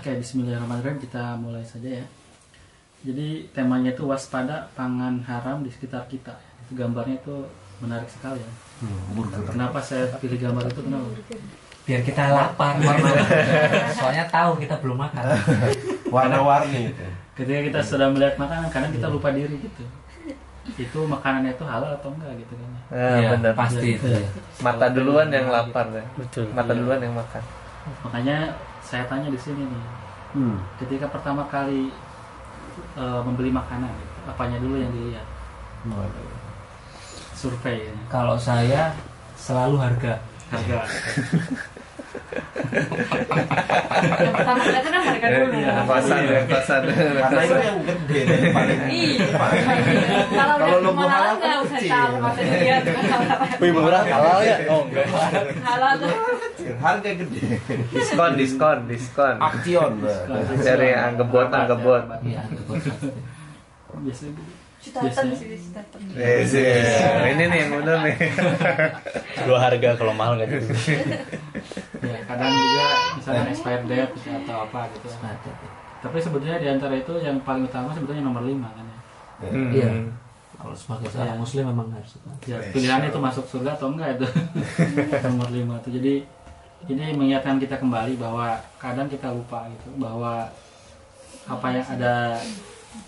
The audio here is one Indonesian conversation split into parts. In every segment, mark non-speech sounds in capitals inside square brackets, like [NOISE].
Oke, Bismillahirrahmanirrahim kita mulai saja ya. Jadi temanya itu waspada pangan haram di sekitar kita. Itu gambarnya itu menarik sekali ya. Kenapa saya pilih gambar itu kenapa? biar kita lapar soalnya tahu kita belum makan [LAUGHS] warna-warni itu Ketika kita sudah melihat makanan, kadang kita lupa diri gitu. Itu makanannya itu halal atau enggak gitu kan? ya. Iya, benar. pasti itu ya. Mata duluan yang lapar ya. Betul. Mata duluan yang makan. Makanya saya tanya di sini nih, hmm. ketika pertama kali eh, membeli makanan, gitu, apanya dulu yang dilihat? Survei ya. kalau saya selalu harga harga. [LAUGHS] yang pertama kali itu kan harga dulu Pasan ya, pasan. karena itu yang gede dan [LAUGHS] paling kalau logo halal nggak kan usah tahu masa dilihat Wih murah halal ya? Oh enggak. halal tuh harga gede Diskon, diskon, diskon. aktion Dari anggebot, anggebot. iya. Biasanya gitu. citatan sih citatan Eh, sih. Ini nih yang bener nih. [LAUGHS] Dua harga kalau mahal nggak jadi. [LAUGHS] Ya, kadang juga misalnya expired date atau apa gitu. Tapi sebetulnya di antara itu yang paling utama sebetulnya nomor 5 kan ya. Hmm. Iya. kalau sebagai seorang muslim memang harus. Ya, pilihannya itu masuk surga atau enggak itu. [LAUGHS] nomor 5 itu. Jadi ini mengingatkan kita kembali bahwa kadang kita lupa gitu bahwa apa yang ada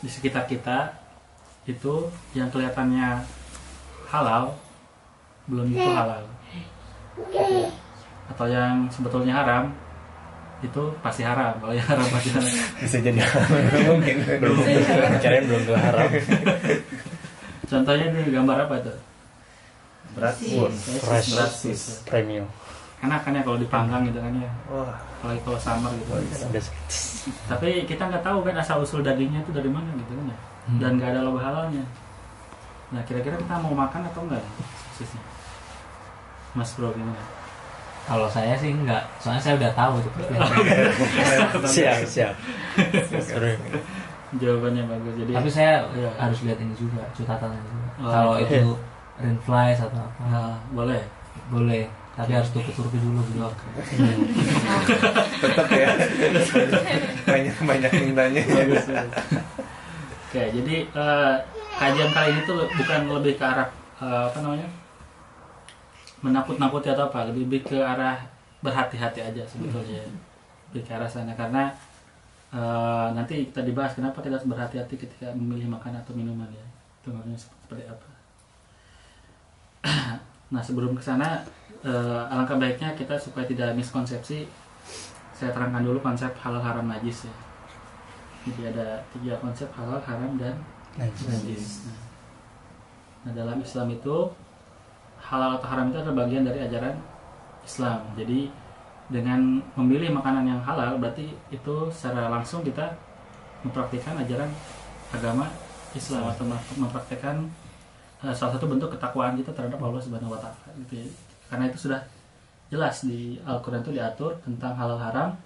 di sekitar kita itu yang kelihatannya halal belum itu halal. Atau yang sebetulnya haram itu pasti haram. Kalau yang haram pasti haram. [LAUGHS] Bisa jadi mungkin. Belum. Caranya belum ke haram. contohnya ini gambar apa tuh Bratwurst. Fresh. Premium. enak kan ya kalau dipanggang gitu kan ya. Wah, apalagi kalau summer gitu. Ada tapi kita nggak tahu kan asal usul dagingnya itu dari mana gitu kan ya dan nggak ada logo halalnya nah kira-kira kita mau makan atau enggak sosisnya mas bro gimana Kalau saya sih enggak, soalnya saya udah tahu itu. [LAUGHS] siap siap. Jawabannya bagus jadi Tapi saya Iya. harus lihat ini juga, catatannya juga. Oh, Kalau oke. itu rainflies atau apa, nah, boleh boleh. Tapi harus tutup-tutupi dulu gitu. tetap ya. [LAUGHS] Banyak banyak mintanya. bagus bagus. Oke jadi eh, kajian kali ini tuh bukan lebih ke arah eh, apa namanya menakut-nakuti atau apa lebih lebih ke arah berhati-hati aja sebetulnya lebih ke arah sana. Karena eh, nanti kita dibahas kenapa kita harus berhati-hati ketika memilih makanan atau minuman ya itu maksudnya seperti apa. [CLEARS THROAT] Nah sebelum ke sana eh, alangkah baiknya kita supaya tidak miskonsepsi saya terangkan dulu konsep halal haram najis ya jadi ada tiga konsep halal haram dan najis. nah, nah dalam Islam itu halal atau haram itu adalah bagian dari ajaran Islam. Jadi dengan memilih makanan yang halal berarti itu secara langsung kita mempraktikkan ajaran agama Islam atau mem- mempraktikkan eh, salah satu bentuk ketakwaan kita terhadap Allah Subhanahu wa taala gitu ya. Karena itu sudah jelas di Al-Qur'an itu diatur tentang halal haram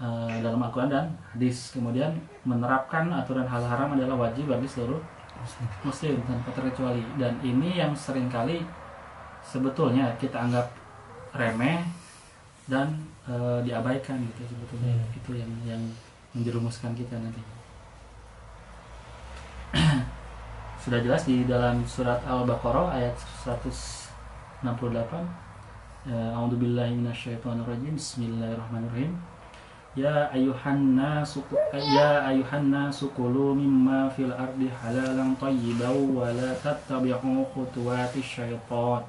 eh, dalam Al-Qur'an dan hadis. Kemudian menerapkan aturan halal haram adalah wajib bagi seluruh muslim. Tanpa terkecuali. Dan ini yang sering kali sebetulnya kita anggap remeh dan eh, diabaikan gitu sebetulnya. Itu yang yang menjerumuskan kita nanti. [CLEARS THROAT] Sudah jelas di dalam surat Al-Baqarah ayat 168 Ya, A'udzubillahi minasyaitonirrajim. Bismillahirrahmanirrahim Ya ayuhan nasu ya ayuhan nasu kulu mimma fil ardi halalan tayyiban wa la tattabi'u khutuwati syaitan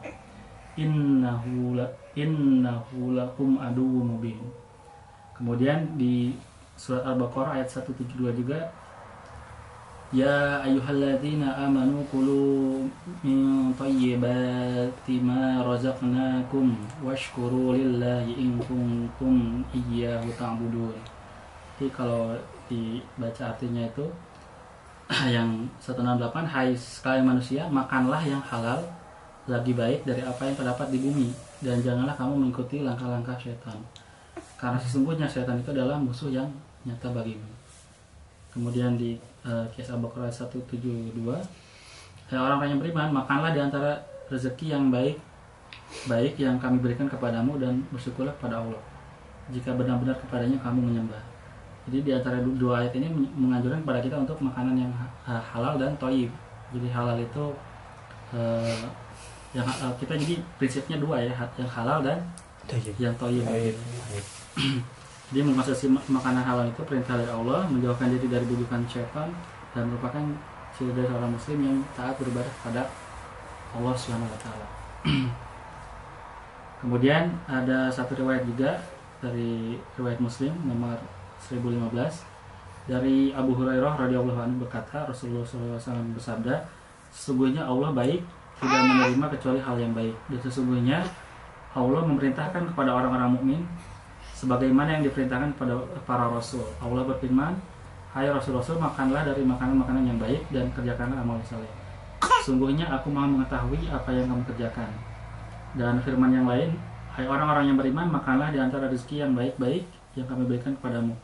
innahu la, innahu lakum aduwwum mubin. Kemudian di surat Al-Baqarah ayat 172 juga Ya ayyuhalladzina amanu kulu min tayyibati ma razaqnakum washkuru lillahi in kuntum iyyahu ta'budun. Jadi kalau dibaca artinya itu [CLEARS THROAT] yang 168 Hai sekalian manusia makanlah yang halal lagi baik dari apa yang terdapat di bumi dan janganlah kamu mengikuti langkah-langkah setan. Karena sesungguhnya setan itu adalah musuh yang nyata bagimu. Kemudian di uh, kisah Al-Baqarah 172 Hai orang-orang yang beriman, makanlah di antara rezeki yang baik baik yang kami berikan kepadamu dan bersyukurlah kepada Allah jika benar-benar kepadanya kamu menyembah. Jadi di antara du- dua ayat ini men- menganjurkan kepada kita untuk makanan yang ha- halal dan toyib. Jadi halal itu eh, yang eh, kita jadi prinsipnya dua ya, yang halal dan yang toyib. [CLEARS THROAT] Jadi mengkonsumsi ma- makanan halal itu perintah dari Allah, menjauhkan diri dari bujukan syaitan dan merupakan ciri dari seorang muslim yang taat beribadah pada Allah Subhanahu wa taala. [CLEARS THROAT] Kemudian ada satu riwayat juga dari riwayat Muslim nomor 1015 dari Abu Hurairah radhiyallahu anhu berkata Rasulullah SAW bersabda sesungguhnya Allah baik tidak menerima kecuali hal yang baik dan sesungguhnya Allah memerintahkan kepada orang-orang mukmin sebagaimana yang diperintahkan kepada para rasul. Allah berfirman, "Hai rasul-rasul, makanlah dari makanan-makanan yang baik dan kerjakanlah amal saleh. Sungguhnya aku Maha mengetahui apa yang kamu kerjakan." Dan firman yang lain, "Hai orang-orang yang beriman, makanlah di antara rezeki yang baik-baik yang kami berikan kepadamu."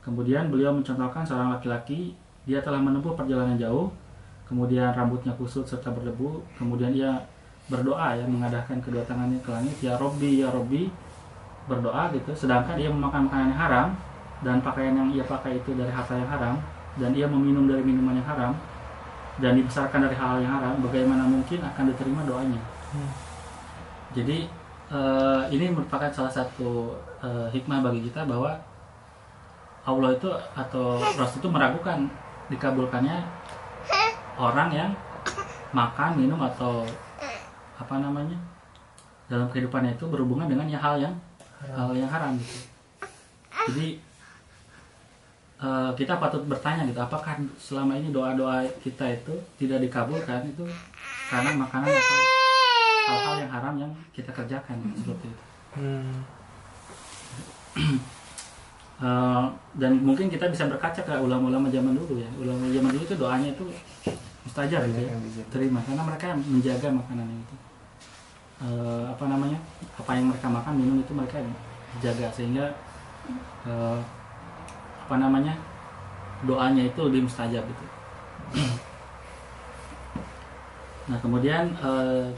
Kemudian beliau mencontohkan seorang laki-laki, dia telah menempuh perjalanan jauh, kemudian rambutnya kusut serta berdebu, kemudian ia berdoa ya mengadahkan kedua tangannya ke langit, "Ya Robbi, ya Robbi." Berdoa gitu. Sedangkan dia memakan makanan yang haram dan pakaian yang ia pakai itu dari harta yang haram dan ia meminum dari minuman yang haram dan dibesarkan dari hal yang haram bagaimana mungkin akan diterima doanya? Jadi eh, ini merupakan salah satu eh, hikmah bagi kita bahwa Allah itu atau Rasul itu meragukan dikabulkannya orang yang makan minum atau apa namanya dalam kehidupannya itu berhubungan dengan hal yang hal yang haram gitu. Jadi eh, kita patut bertanya gitu, apakah selama ini doa-doa kita itu tidak dikabulkan itu karena makanan atau hal-hal yang haram yang kita kerjakan gitu, seperti itu. Eh, dan mungkin kita bisa berkaca ke ulama-ulama zaman dulu ya. Ulama zaman dulu itu doanya itu mustajab gitu ya. Terima karena mereka menjaga makanan itu. Eh, apa namanya? Apa yang mereka makan, minum itu mereka jaga sehingga eh, apa namanya? doanya itu lebih mustajab gitu. [CLEARS THROAT] Nah, kemudian eh,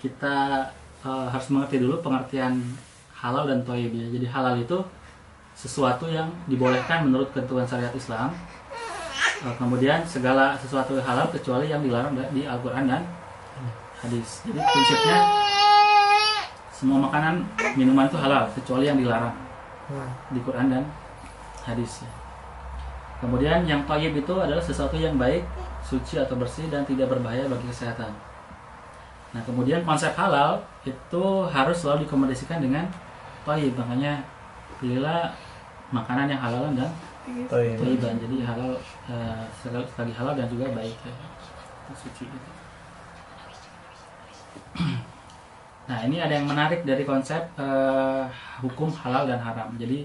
kita eh, harus mengerti dulu pengertian halal dan toyib ya. Jadi halal itu sesuatu yang dibolehkan menurut ketentuan syariat Islam. Kemudian segala sesuatu halal kecuali yang dilarang di Al-Qur'an dan hadis. Jadi prinsipnya semua makanan minuman itu halal kecuali yang dilarang di Quran dan hadis. ya. Kemudian yang toyib itu adalah sesuatu yang baik, suci atau bersih dan tidak berbahaya bagi kesehatan. Nah kemudian konsep halal itu harus selalu dikomodasikan dengan toyib. Makanya pilihlah makanan yang halal dan toyiban. Jadi halal eh, sekali- halal dan juga baik ya. Suci gitu. [CLEARS THROAT] Nah ini ada yang menarik dari konsep eh, hukum halal dan haram. Jadi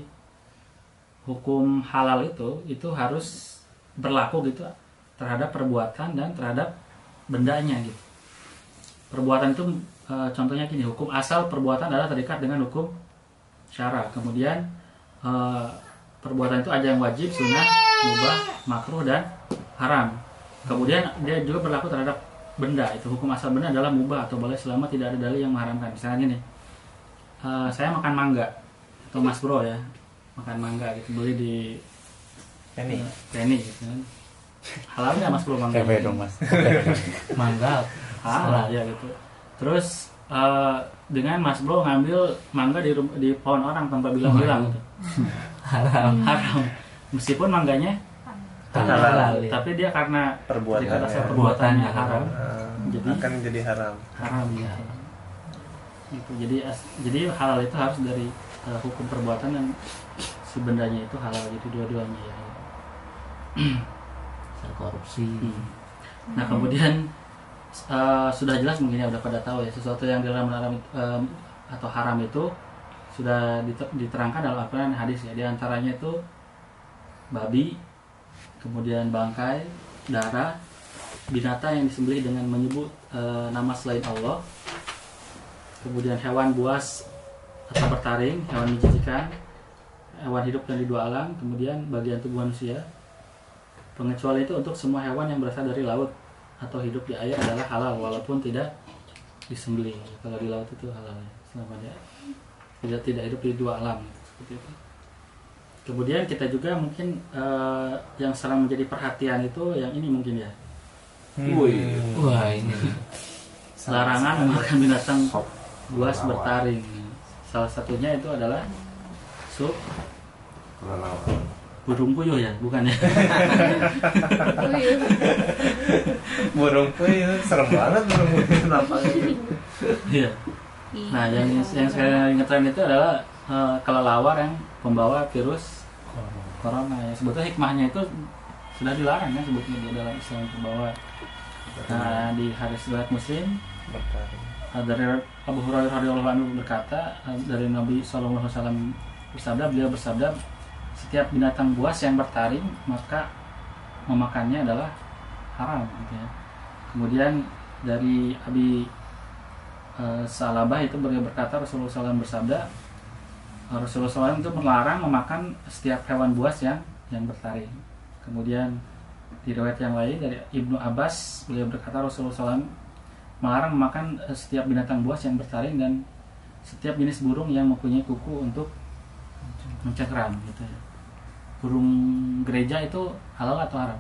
hukum halal itu itu harus berlaku gitu terhadap perbuatan dan terhadap bendanya gitu. Perbuatan itu eh, contohnya gini, hukum asal perbuatan adalah terikat dengan hukum syara. Kemudian eh, perbuatan itu ada yang wajib, sunnah, mubah, makruh dan haram. Kemudian dia juga berlaku terhadap benda. Itu hukum asal benda adalah mubah atau boleh selama tidak ada dalil yang mengharamkan. Misalnya gini, eh, saya makan mangga atau mas bro ya, makan mangga gitu beli di Ini. eh, Penny gitu kan. Halal nggak mas bro mangga? Capek dong mas. [LAUGHS] Mangga. halal ya gitu terus eh, dengan mas bro ngambil mangga di di pohon orang tanpa bilang-bilang gitu. [LAUGHS] Haram. haram meskipun mangganya Halal. halal ya. tapi dia karena Perbuatannya. jika dasar Perbuatannya perbuatannya haram Eh, Jadi- akan jadi haram. haram ya gitu jadi as- jadi halal itu harus dari eh, hukum perbuatan dan si bendanya itu halal jadi dua-duanya ya [CLEARS THROAT] korupsi. Nah kemudian eh, sudah jelas mungkin ya udah pada tahu ya sesuatu yang dilarang haram em, atau haram itu sudah dite- diterangkan dalam Al-Quran hadis ya. Di antaranya itu babi, kemudian bangkai, darah, binatang yang disembelih dengan menyebut eh, nama selain Allah, kemudian hewan buas atau bertaring, hewan menjijikan, hewan hidup yang di dua alam, kemudian bagian tubuh manusia, Pengecualian itu untuk semua hewan yang berasal dari laut atau hidup di air adalah halal walaupun tidak disembelih. Kalau di laut itu halal selama dia tidak tidak hidup di dua alam seperti itu. Kemudian kita juga mungkin eh, yang sering menjadi perhatian itu yang ini mungkin ya Wih. Wah ini. larangan memakan binatang buas bertaring salah satunya itu adalah sup burung puyuh ya bukan ya Burung puyuh serem banget burung puyuh kenapa? Iya. Nah, yang yang sekarang ngetren itu adalah eh, kelelawar yang membawa virus corona. Ya, sebetulnya hikmahnya itu sudah dilarang ya sebetulnya di dalam Islam membawa. Nah, di hadis riwayat Muslim dari Abu Hurairah radhiyallahu anhu berkata eh, dari Nabi alaihi wasallam bersabda beliau bersabda setiap binatang buas yang bertaring maka memakannya adalah haram gitu ya. Kemudian dari Abi eh, Salabah itu beliau berkata Rasulullah SAW bersabda Rasulullah SAW itu melarang memakan setiap hewan buas yang yang bertaring. Kemudian di riwayat yang lain dari Ibnu Abbas beliau berkata Rasulullah SAW melarang memakan eh, setiap binatang buas yang bertaring dan setiap jenis burung yang mempunyai kuku untuk mencengkeram gitu ya. Burung gereja itu halal atau haram?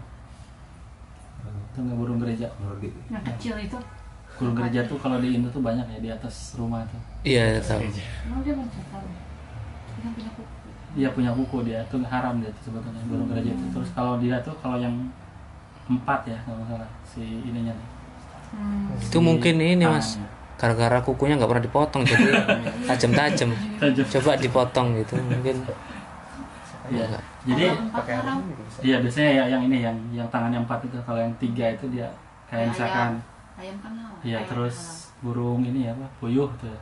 Itu nggak burung gereja? yang kecil itu. Burung gereja tuh kalau di Indo tuh banyak ya di atas rumah tuh. Iya tahu. Emang dia mencakar. Dia punya kuku. Dia punya kuku dia tuh haram dia tuh sebetulnya burung gereja itu. Terus kalau dia tuh kalau yang empat ya kalau nggak salah si ininya nih. Hmm. Itu mungkin ini mas. Tangannya. Gara-gara kukunya nggak pernah dipotong jadi [LAUGHS] tajam-tajam. Tajam. Coba dipotong gitu mungkin. Iya. Enggak. Jadi Pakai. Iya biasanya ya yang ini yang yang tangannya empat itu kalau yang tiga itu dia kayak Ayam. misalkan Ayam kan. Iya Ayam terus burung ini ya apa puyuh tuh ya.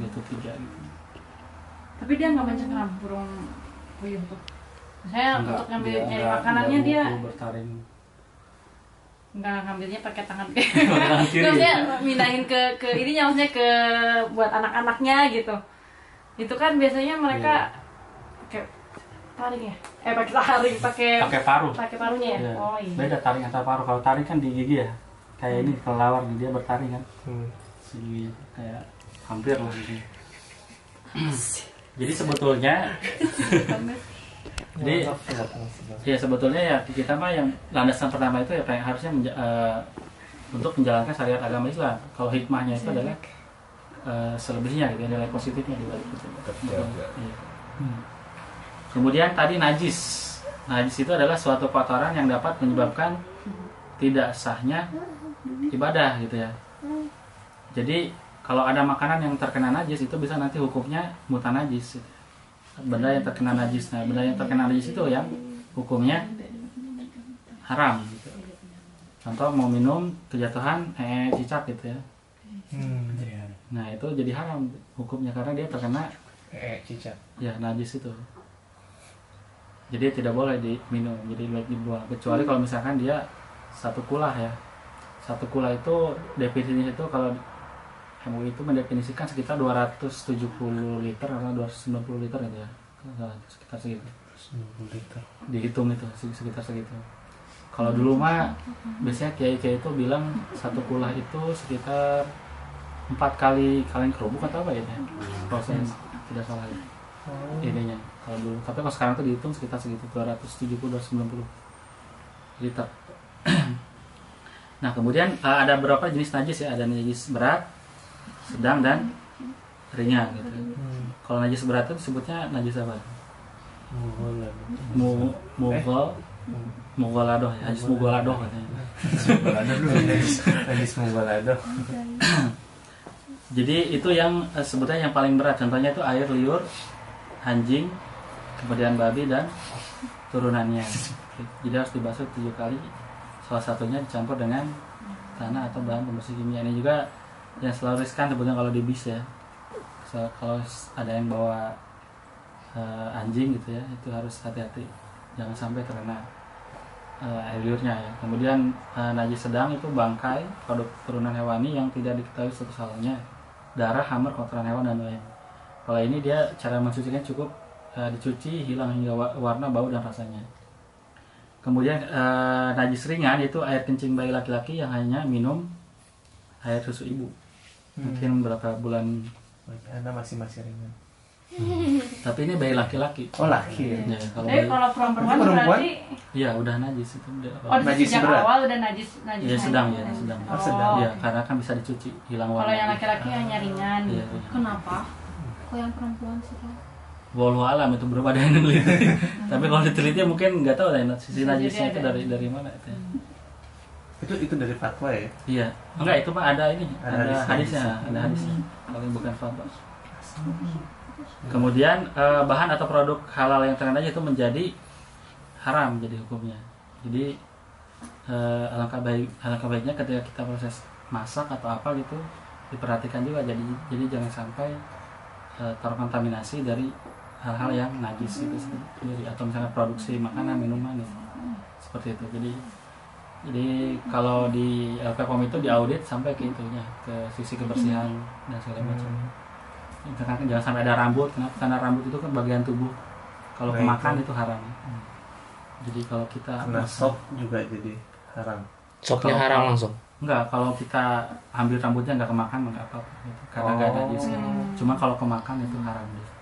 Dia tuh tiga gitu. Tapi dia nggak mencengkeram burung puyuh tuh. Saya untuk ngambil dia nyari enggak- makanannya enggak dia bertaring. nggak ngambilnya pakai [LAUGHS] tangan kiri. maksudnya mindahin ke ke ininya maksudnya ke buat anak-anaknya gitu itu kan biasanya mereka pakai taring ya eh pakai taring pakai Pakai paruh. pakai paruhnya ya Iya. oh iya Beda taring atau paruh. Kalau taring kan di gigi ya. Kayak ini kelelawar dia bertaring kan. Hmm. Si gigi kayak hampir lah gitu. Jadi sebetulnya [LAUGHS] jadi ya sebetulnya ya kita mah yang landasan pertama itu ya pengen harusnya menja- eh, untuk menjalankan syariat agama Islam. Kalau hikmahnya itu adalah eh, selebihnya gitu ya, nilai positifnya di balik itu. Iya. Kemudian tadi najis. Najis itu adalah suatu kotoran yang dapat menyebabkan tidak sahnya ibadah gitu ya. Jadi kalau ada makanan yang terkena najis itu bisa nanti hukumnya mutanajis. Benda yang terkena najis. Nah, benda yang terkena najis itu yang hukumnya haram gitu. Contoh mau minum kejatuhan eh cicak gitu ya. Hmm. Nah, itu jadi haram hukumnya karena dia terkena Eh, cicak. ya najis itu jadi tidak boleh diminum jadi baik dibuang kecuali kalau misalkan dia satu kulah ya satu kulah itu definisinya itu kalau MUI itu mendefinisikan sekitar 270 liter atau 290 liter gitu ya. Sekitar segitu. 90 liter. dihitung itu sekitar segitu. Kalau dulu mah biasanya kiai kiai itu bilang satu kulah itu sekitar empat kali kaleng kerupuk atau apa ya saya tidak salah ya. Ininya kalau dulu. Tapi kalau sekarang tuh dihitung sekitar segitu 270 290 liter. [CLEARS THROAT] Nah kemudian eh, ada beberapa jenis najis ya? Ada najis berat sedang dan ringan gitu. Kalau najis berat itu sebutnya najis apa? Bulan. mu mugol. Mugoladoh ya najis mugoladoh katanya. Dulu. Najis jadi itu yang eh, sebetulnya yang paling berat. Contohnya itu air liur anjing kemudian babi dan turunannya. Jadi harus dibasuh tujuh kali. Salah satunya dicampur dengan tanah atau bahan pembersih kimia. Ini juga yang selalu riskan sebetulnya kalau di bis ya. So, kalau ada yang bawa eh, anjing gitu ya itu harus hati-hati. Jangan sampai terkena eh, air liurnya ya. Kemudian eh, najis sedang itu bangkai produk turunan hewani yang tidak diketahui status halalnya darah hammer kotoran hewan dan lain kalau ini dia cara mencucinya cukup eh, dicuci hilang hingga wa- warna bau dan rasanya. Kemudian eh, najis ringan itu air kencing bayi laki-laki yang hanya minum air susu ibu mungkin beberapa bulan Anda masih masih ringan. Tapi ini bayi laki-laki. Oh laki ya. Ya, kalau Tapi bayi, kalau perempuan Perempuan? berarti iya udah najis itu. Udah, oh Najis sejak berat. awal udah najis najis. Iya, sedang ya, sedang. Oh, sedang. Iya, karena kan bisa dicuci, hilang warna. Kalau yang laki-laki hanya ringan. Iya, gitu. iya. Kenapa? Kok yang perempuan sih? Walau alam itu belum [LAUGHS] ada yang neliti. [LAUGHS] Tapi kalau diteliti mungkin nggak tahu lah sisi najisnya itu dari dari mana itu. ya. Itu itu dari fatwa ya. Iya, enggak itu mah ada ini, Ada ada, hadisnya. hadisnya, ada hadisnya. Kalau bukan fatwa. Kemudian eh, bahan atau produk halal yang terkena itu menjadi haram jadi hukumnya. Jadi eh, alangkah baik alangkah baiknya ketika kita proses masak atau apa gitu diperhatikan juga jadi jadi jangan sampai eh, terkontaminasi dari hal-hal yang najis itu sendiri atau misalnya produksi makanan minuman gitu. seperti itu jadi jadi kalau di LPPOM itu diaudit sampai ke itunya ke sisi kebersihan dan segala macam misalkan jangan sampai ada rambut kenapa karena rambut itu kan bagian tubuh kalau Nah, kemakan itu. itu haram jadi kalau kita masak- sop juga jadi haram. Sopnya Kalau- haram langsung. Enggak, kalau kita ambil rambutnya nggak kemakan nggak apa-apa gitu. Karena nggak Oh. najis kan. Cuma kalau kemakan itu haram gitu.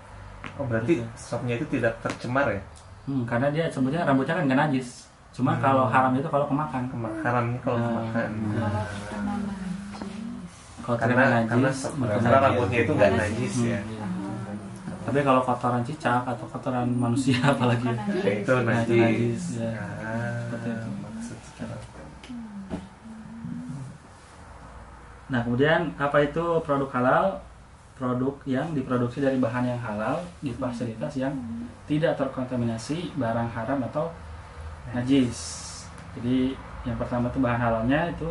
Oh berarti sopnya itu tidak tercemar ya? Hmm, karena dia sebenarnya rambutnya kan nggak najis. Cuma Hmm. kalau haram itu kalau kemakan. Kema- haramnya kalau Nah, makan. nah. Kalau Karena karena najis, karena najis. rambutnya itu nggak najis Hmm, ya. iya. Tapi kalau kotoran cicak atau kotoran manusia apalagi Ya, itu Nah, itu najis. najis, ya. Ah, Seperti itu. Nah, kemudian apa itu produk halal? Produk yang diproduksi dari bahan yang halal di fasilitas yang tidak terkontaminasi barang haram atau najis. Jadi yang pertama itu bahan halalnya itu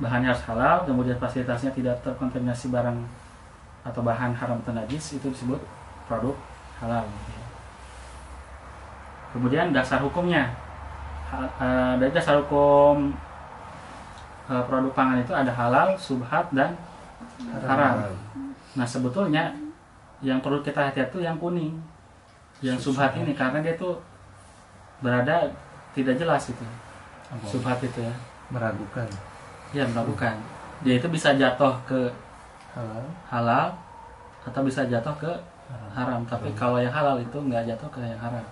bahannya harus halal, kemudian fasilitasnya tidak terkontaminasi barang atau bahan haram atau najis itu disebut produk halal. Kemudian dasar hukumnya eh, dari dasar hukum eh, produk pangan itu ada halal, subhat dan haram. Nah sebetulnya yang perlu kita hati-hati itu yang kuning, yang subhat ini karena dia tuh berada tidak jelas itu subhat itu ya, Meragukan. ya meragukan. Dia itu bisa jatuh ke Halal. halal atau bisa jatuh ke haram. Tapi kalau yang halal itu nggak jatuh ke yang haram.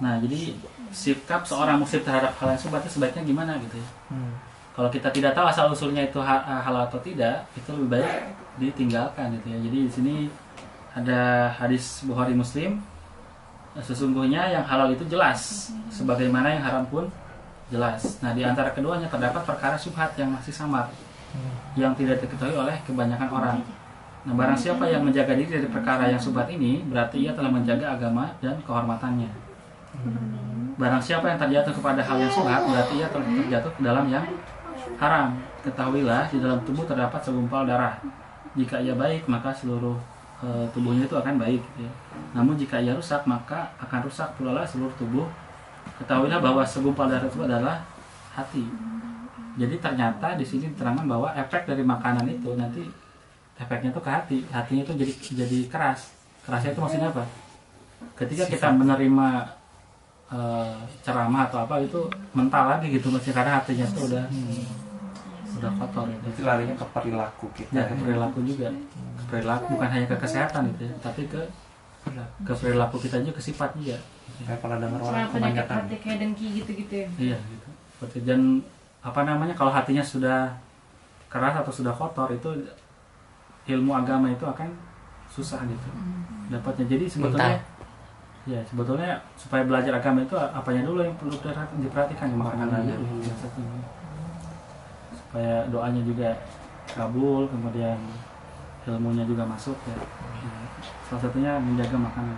Nah jadi sikap seorang muslim terhadap hal yang subhat itu sebaiknya gimana gitu ya? Hmm. kalau kita tidak tahu asal usulnya itu ha- halal atau tidak itu lebih baik ditinggalkan gitu ya jadi di sini ada hadis Bukhari Muslim sesungguhnya yang halal itu jelas. Sebagaimana yang haram pun jelas. Nah di antara keduanya terdapat perkara subhat yang masih samar yang tidak diketahui oleh kebanyakan orang. Nah barang siapa yang menjaga diri dari perkara yang subhat ini berarti ia telah menjaga agama dan kehormatannya. Barang siapa yang terjatuh kepada hal yang subhat berarti ia telah terjatuh ke dalam yang haram. Ketahuilah di dalam tubuh terdapat segumpal darah. Jika ia baik maka seluruh eh, tubuhnya itu akan baik. gitu ya. Namun jika ia rusak maka akan rusak pula lah seluruh tubuh. Ketahuilah bahwa segumpal darah itu adalah hati. Jadi ternyata di sini diterangkan bahwa efek dari makanan itu nanti efeknya itu ke hati. Hatinya itu jadi jadi keras. Kerasnya itu maksudnya apa? Ketika kita menerima eh, ceramah atau apa itu mental lagi gitu masih karena hatinya tuh udah udah kotor gitu. Itu larinya ke perilaku kita. Ya ke perilaku juga. Ke perilaku bukan hanya ke kesehatan gitu ya, tapi ke ke perilaku kita juga ke sifat juga. Saya pernah dengar orang kebanyakan. hati kayak dengki gitu-gitu ya. Iya gitu. Seperti dan apa namanya kalau hatinya sudah keras atau sudah kotor itu ilmu agama itu akan susah gitu dapatnya. Jadi sebetulnya ya sebetulnya supaya belajar agama itu apanya dulu yang perlu diperhati- diperhatikan ya, makanan Makanannya. dulu satu. Supaya doanya juga kabul kemudian ilmunya juga masuk ya. Salah satunya menjaga makanan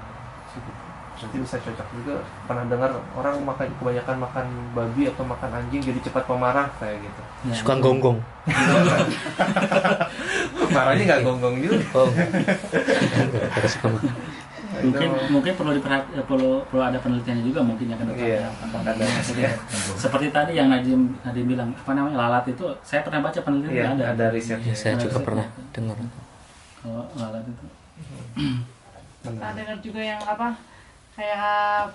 Nanti bisa cocok juga. Pernah dengar orang makan kebanyakan makan babi atau makan anjing jadi cepat pemarah kayak gitu. Ya, Suka gonggong. Marahnya [LAUGHS] nggak gonggong juga. Oh. [LAUGHS] Gara-gara suka makan. Mungkin mungkin perlu diperhati eh, perlu perlu ada penelitiannya juga mungkin ya Iya, ya. [LAUGHS] seperti tadi yang Najim Najim bilang apa namanya lalat itu saya pernah baca penelitian Iya, ada. ada risetnya. Ya, saya juga pernah dengar. kalau lalat itu. Kita dengar juga yang apa kayak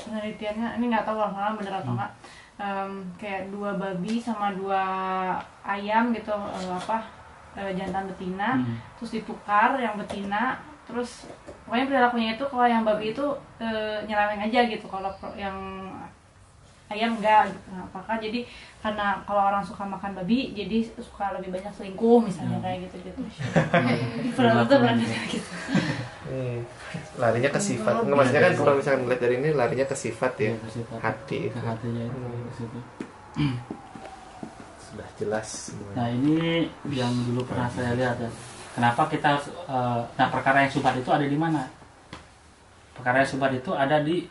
penelitiannya ini nggak tahu lah malah bener atau enggak Em, kayak dua babi sama dua ayam gitu eh, apa eh, jantan betina. Hmm. terus ditukar yang betina terus pokoknya perilakunya itu kalau yang babi itu nyeleweng aja gitu kalau yang ayam enggak gitu Nah, apakah jadi karena kalau orang suka makan babi jadi suka lebih banyak selingkuh misalnya Hmm. kayak gitu gitu [LAUGHS] pernah tuh pernah gitu Hmm. larinya ke sifat nggak maksudnya kan kalau misalkan ngeliat dari ini larinya ke sifat ya Iya, ke sifat. hati ke hatinya itu Hmm. ke situ. sudah jelas Nah ini yang dulu pernah saya lihat ya. Kenapa kita harus, eh, nah perkara yang subhat itu ada di mana? Perkara yang subhat itu ada di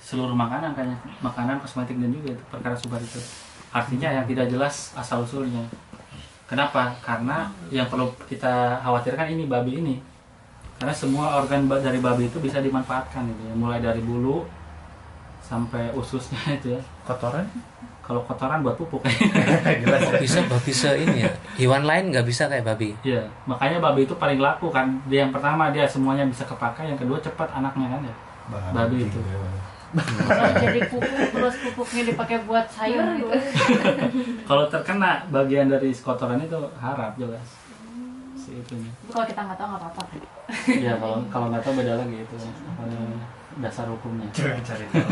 seluruh makanan kayaknya makanan kosmetik dan juga itu perkara subhat itu. Artinya yang tidak jelas asal usulnya. Kenapa? Karena yang perlu kita khawatirkan ini babi ini. Karena semua organ dari babi itu bisa dimanfaatkan gitu ya. Mulai dari bulu sampai ususnya [LAUGHS] itu ya. Kotoran Kalau kotoran buat pupuk. [LAUGHS] jelas bisa babi se ini ya? Hewan lain nggak bisa kayak babi. Iya, makanya babi itu paling laku kan. Dia yang pertama dia semuanya bisa kepakai, yang kedua cepat anaknya kan ya. Babi itu. Kalau jadi pupuk terus pupuknya dipakai buat sayur gitu [LAUGHS] Kalau terkena bagian dari kotoran itu harap jelas. Si itunya. kalau kita nggak tahu nggak apa-apa kan Iya, kalau kalau nggak tahu beda lagi itu dasar hukumnya. cari tahu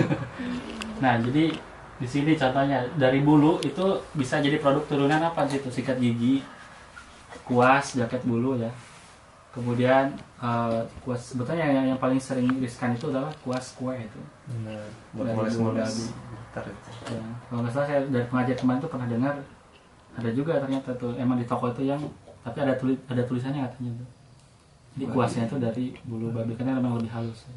Nah, jadi di sini contohnya dari bulu itu bisa jadi produk turunan apa sih itu sikat gigi, kuas, jaket bulu ya. Kemudian eh, kuas sebetulnya yang, yang paling sering riskan itu adalah kuas kue itu. Buat Dari babi. Ntar itu. Ya, kalau nggak salah saya dari pengajian kemarin tuh pernah dengar ada juga ternyata tuh emang di toko itu yang tapi ada tulis ada tulisannya katanya tuh. Jadi kuasnya itu dari bulu babi karena memang lebih halus.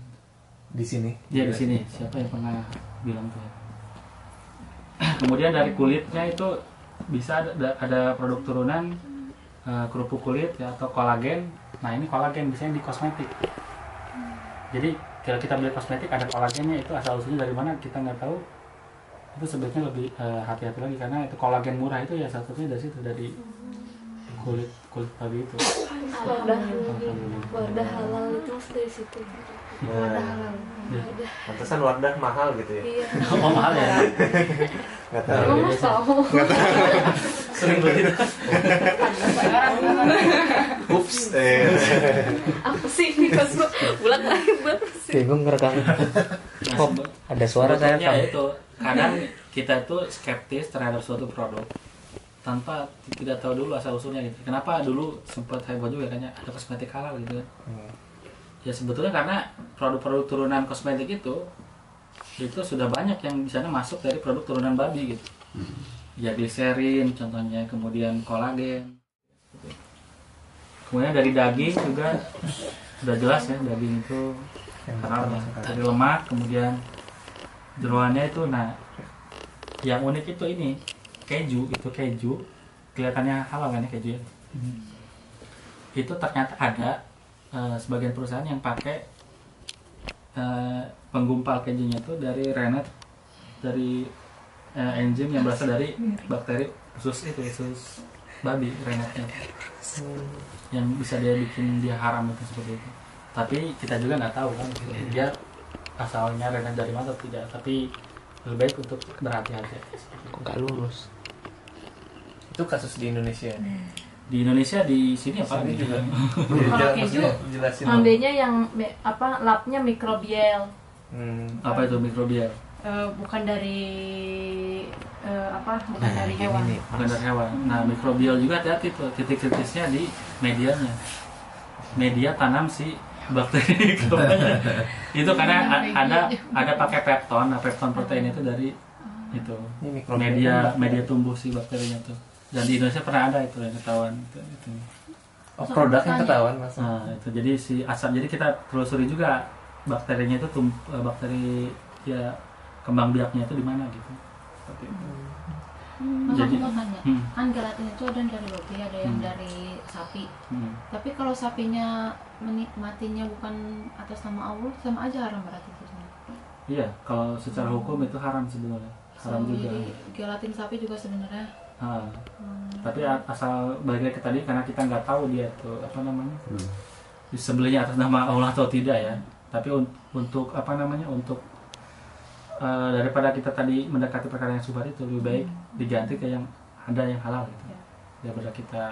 di sini Dia di sini siapa yang pernah bilang tuh ya. Kemudian dari kulitnya itu bisa ada, ada produk turunan eh, kerupuk kulit ya atau kolagen. Nah ini kolagen biasanya di kosmetik. Jadi kalau kita beli kosmetik ada kolagennya itu asal usulnya dari mana kita nggak tahu. Itu sebaiknya lebih eh, hati-hati lagi karena itu kolagen murah itu ya satunya dari situ dari kulit kulit babi itu. Wadah halal itu dari situ. Nah, pantesan Wardah mahal gitu ya Iya. [LAUGHS] Oh mahal ya. nggak tahu Emang mas tahu. Sering beli. ups eh Apa sih ini pas gua bulat lagi buat sih. Bingung ngerekam. Kok ada suara saya rekam? itu kadang kita itu skeptis terhadap suatu produk tanpa tidak tahu dulu asal usulnya gitu. Kenapa dulu sempat heboh juga kayaknya ada kosmetik halal gitu kan? Hmm. Ya sebetulnya karena produk-produk turunan kosmetik itu itu sudah banyak yang di sana masuk dari produk turunan babi gitu. Ya gliserin contohnya, kemudian kolagen. Kemudian dari daging juga sudah jelas ya daging itu sekali. dari lemak kemudian jeroannya itu nah yang unik itu ini keju itu keju kelihatannya halal kan ya keju ya itu ternyata ada eh, sebagian perusahaan yang pakai eh, penggumpal kejunya itu dari rennet dari eh, enzim yang berasal dari bakteri usus itu usus babi rennetnya yang bisa dia bikin dia haram itu seperti itu. Tapi kita juga nggak tahu kan dia asalnya rendah dari mana atau tidak. Tapi lebih baik untuk berhati-hati Kok nggak lurus? itu kasus di Indonesia di Indonesia di sini apa? Sini juga. [LAUGHS] Kalau Jel- keju, Ngambilnya yang apa lapnya mikrobial. Hmm. apa itu mikrobial? Eh, bukan dari eh, apa bukan Nah, dari ini hewan. nih. bukan dari hewan. Nah mikrobial juga hati-hati tuh titik-titiknya di medianya. Media tanam si bakteri [LAUGHS] [LAUGHS] itu. Karena a- ada ada pakai pepton nah pepton protein itu dari itu. Ini mikrobial. media media tumbuh si bakterinya tuh dan di Indonesia pernah ada itu yang ketahuan itu, itu. Oh, produk yang ketahuan mas. Nah, itu jadi si asap jadi kita telusuri juga bakterinya itu tum, eh, bakteri ya kembang biaknya itu di mana gitu. Seperti itu. Hmm, Jadi- aku mau tanya. Hmm. Kan gelatin itu ada yang dari babi, ada yang Hmm. dari sapi. Hmm. Tapi kalau sapinya menikmatinya bukan atas nama Allah, sama aja haram berarti itu. Iya, kalau secara hukum itu haram sebenarnya. Haram So, juga. jadi gelatin sapi juga sebenarnya. Ah, hmm, tapi asal balik ke tadi karena kita nggak tahu dia tuh apa namanya disembelihnya atas nama Allah atau tidak ya. Tapi un- untuk apa namanya untuk eh, daripada kita tadi mendekati perkara yang subhat itu lebih baik diganti ke yang ada yang halal gitu. Ya. Daripada kita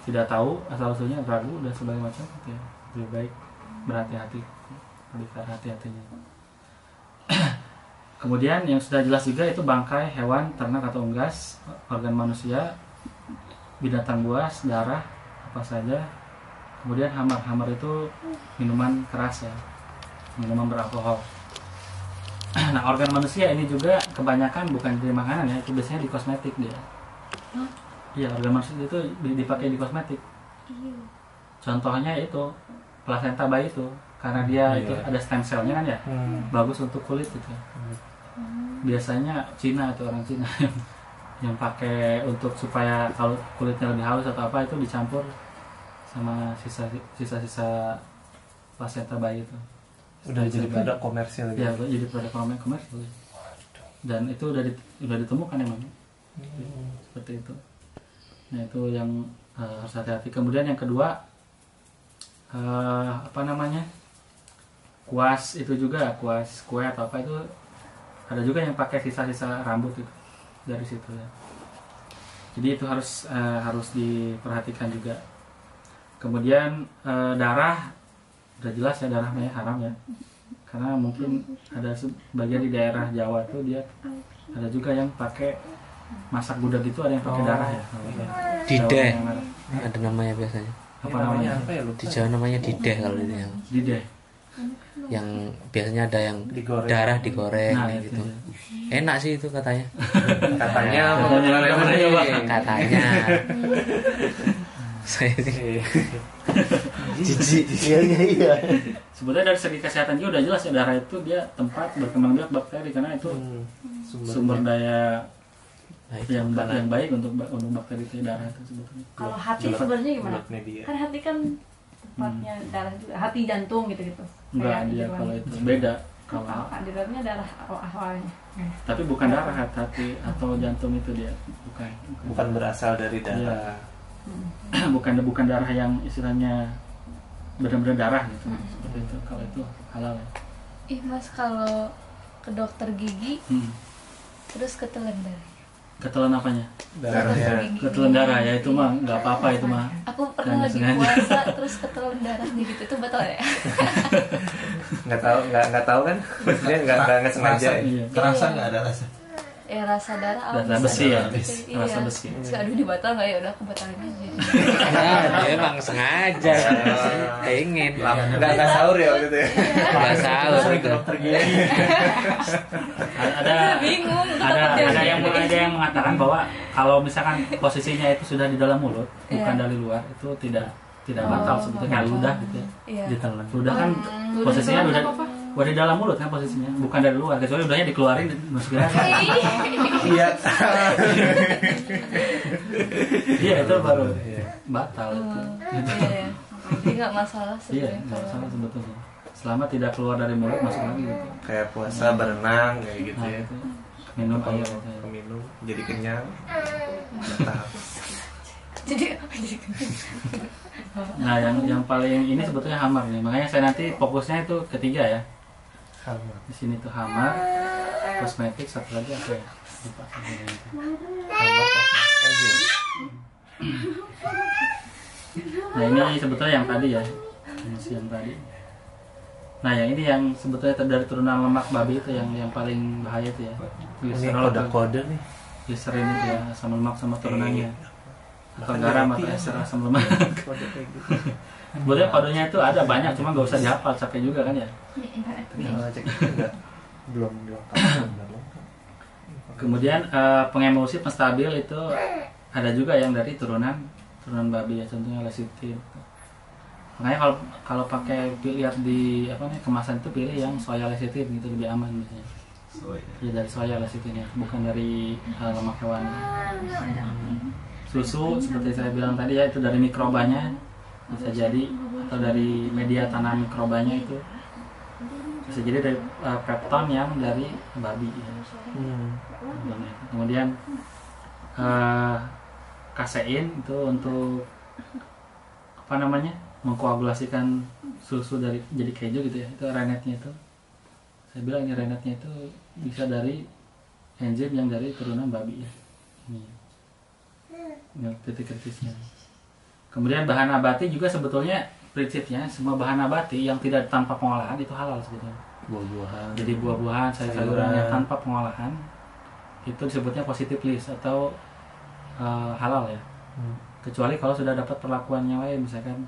tidak tahu asal usulnya ragu dan sebagainya macam gitu ya lebih baik berhati-hati lebih hati-hatinya kemudian yang sudah jelas juga itu bangkai hewan ternak atau unggas organ manusia binatang buas darah apa saja. Kemudian hamar hamar itu minuman keras ya minuman beralkohol. [CLEARS THROAT] Nah organ manusia ini juga kebanyakan bukan di makanan ya itu biasanya di kosmetik dia. Iya organ manusia itu di- dipakai di kosmetik. Contohnya itu plasenta bayi itu karena dia Iya. itu ada stem cellnya kan ya bagus untuk kulit gitu biasanya Cina itu orang Cina [LAUGHS] yang yang pakai untuk supaya kalau kulitnya lebih halus atau apa itu dicampur sama sisa sisa sisa plasenta bayi itu. Udah jadi produk komersil gitu? Ya jadi produk komer komersil. Dan itu udah di- udah ditemukan emang. Seperti itu. Nah itu yang eh, harus hati-hati. Kemudian yang kedua eh, apa namanya? Kuas itu juga kuas kue atau apa itu ada juga yang pakai sisa-sisa rambut itu dari situ ya. Jadi itu harus eh, harus diperhatikan juga. Kemudian eh, darah udah jelas ya darahnya haram ya. Karena mungkin ada sebagian di daerah Jawa tuh dia ada juga yang pakai masak gudeg itu ada yang pakai darah ya Dideh. Yang merah. ada namanya biasanya. Apa namanya? Apa ya lupa. Di Jawa namanya dideh kalau ini yang dideh yang biasanya ada yang Digoreng. darah digoreng nah itu gitu. ya. enak sih itu katanya. [LAUGHS] Katanya Katanya, katanya, katanya [LAUGHS] saya sih jijik. Iya iya iya. Sebetulnya dari segi kesehatan juga udah jelas ya darah itu dia tempat berkembang biak bakteri karena itu sumber daya. Baik, yang, makanan. yang baik untuk untuk bakteri itu darah itu sebetulnya kalau hati sebenarnya gimana? Kan hati kan tempatnya darah juga hati jantung gitu gitu enggak dia kalau itu. Beda kalau di dalamnya darah awal awalnya? Tapi bukan darah hati atau jantung itu dia. Bukan bukan. Berasal dari darah. [CLEARS THROAT] Bukan bukan darah yang istilahnya benar-benar darah gitu. Seperti itu. Kalau itu halal ya. Ih mas kalau ke dokter gigi hmm. terus ketelan darah ketelan apanya? Darahnya ketelan darah ya itu mah nggak apa-apa itu mah. Aku pernah lagi sengaja. puasa [LAUGHS] terus ketelan darahnya gitu itu batal ya? [LAUGHS] Nggak tahu nggak nggak tahu kan? Maksudnya nggak nggak nggak sengaja Rasa- iya. Kerasa nggak ada rasa? Ya rasa darah apa Darah besi ya? iya. Rasa besi. Terus, aduh dibatal nggak ya? Udah aku batalin aja. Nah, dia emang sengaja. Pengen nggak nggak sahur ya waktu itu ya? Nggak sahur gitu. dokter gigi. ada bingung ada ada yang ada yang mengatakan bahwa kalau misalkan posisinya itu sudah di dalam mulut bukan Iya. dari luar itu tidak tidak Oh, batal sebetulnya. Kayak batal. ludah gitu ya. Iya. Ditelan ludah kan Ludah posisinya doang udah di dalam mulut kan posisinya. Bukan dari luar kecuali udahnya dikeluarin masukin lagi iya. [LAUGHS] Iya. Itu baru batal itu. Iya iya. Jadi nggak masalah iya sebenarnya nggak kalau salah sebetulnya. Selama tidak keluar dari mulut masuk lagi gitu. Kayak puasa berenang kayak gitu nah ya. minum air minum jadi kenyang. Batal jadi jadi Nah, yang yang paling ini sebetulnya hamar nih. Makanya saya nanti fokusnya itu ketiga ya. Sama. Di sini tuh hamar, kosmetik, satu lagi apa ya? Lupa. Sama enzim Nah, ini sebetulnya yang tadi ya. Yang tadi. Nah, yang ini yang sebetulnya dari turunan lemak babi itu yang yang paling bahaya itu ya. ini Gliserol atau kode-kode nih gliserin itu ya, asam lemak sama turunannya. Atau Bahkan garam atau ya. ester asam lemak. [LAUGHS] Sebetulnya kodenya itu ada banyak, cuma nggak usah dihafal, capek juga kan ya. cek itu enggak [LAUGHS] belum Kemudian eh, pengemulsi penstabil itu ada juga yang dari turunan turunan babi ya contohnya lecithin. Makanya kalau kalau pakai pil- lihat di apa nih kemasan itu pilih yang soya lecithin gitu lebih aman biasanya. Ya dari soya lecithin ya, bukan dari eh, lemak hewan. Susu seperti saya bilang tadi ya itu dari mikrobanya bisa jadi atau dari media tanam mikrobanya itu. Bisa jadi dari eh, pepton yang dari babi. Ya. Kemudian eh, kasein itu untuk apa namanya mengkoagulasikan susu dari jadi keju gitu ya itu renetnya itu. Saya bilang ini renetnya itu bisa dari enzim yang dari turunan babi. Ya ini, ini titik kritisnya kemudian bahan nabati juga sebetulnya prinsipnya semua bahan nabati yang tidak tanpa pengolahan itu halal sebetulnya. Buah-buahan. Jadi buah-buahan sayur-sayuran yang tanpa pengolahan itu disebutnya positive list atau eh, halal ya. Kecuali kalau sudah dapat perlakuan yang lain misalkan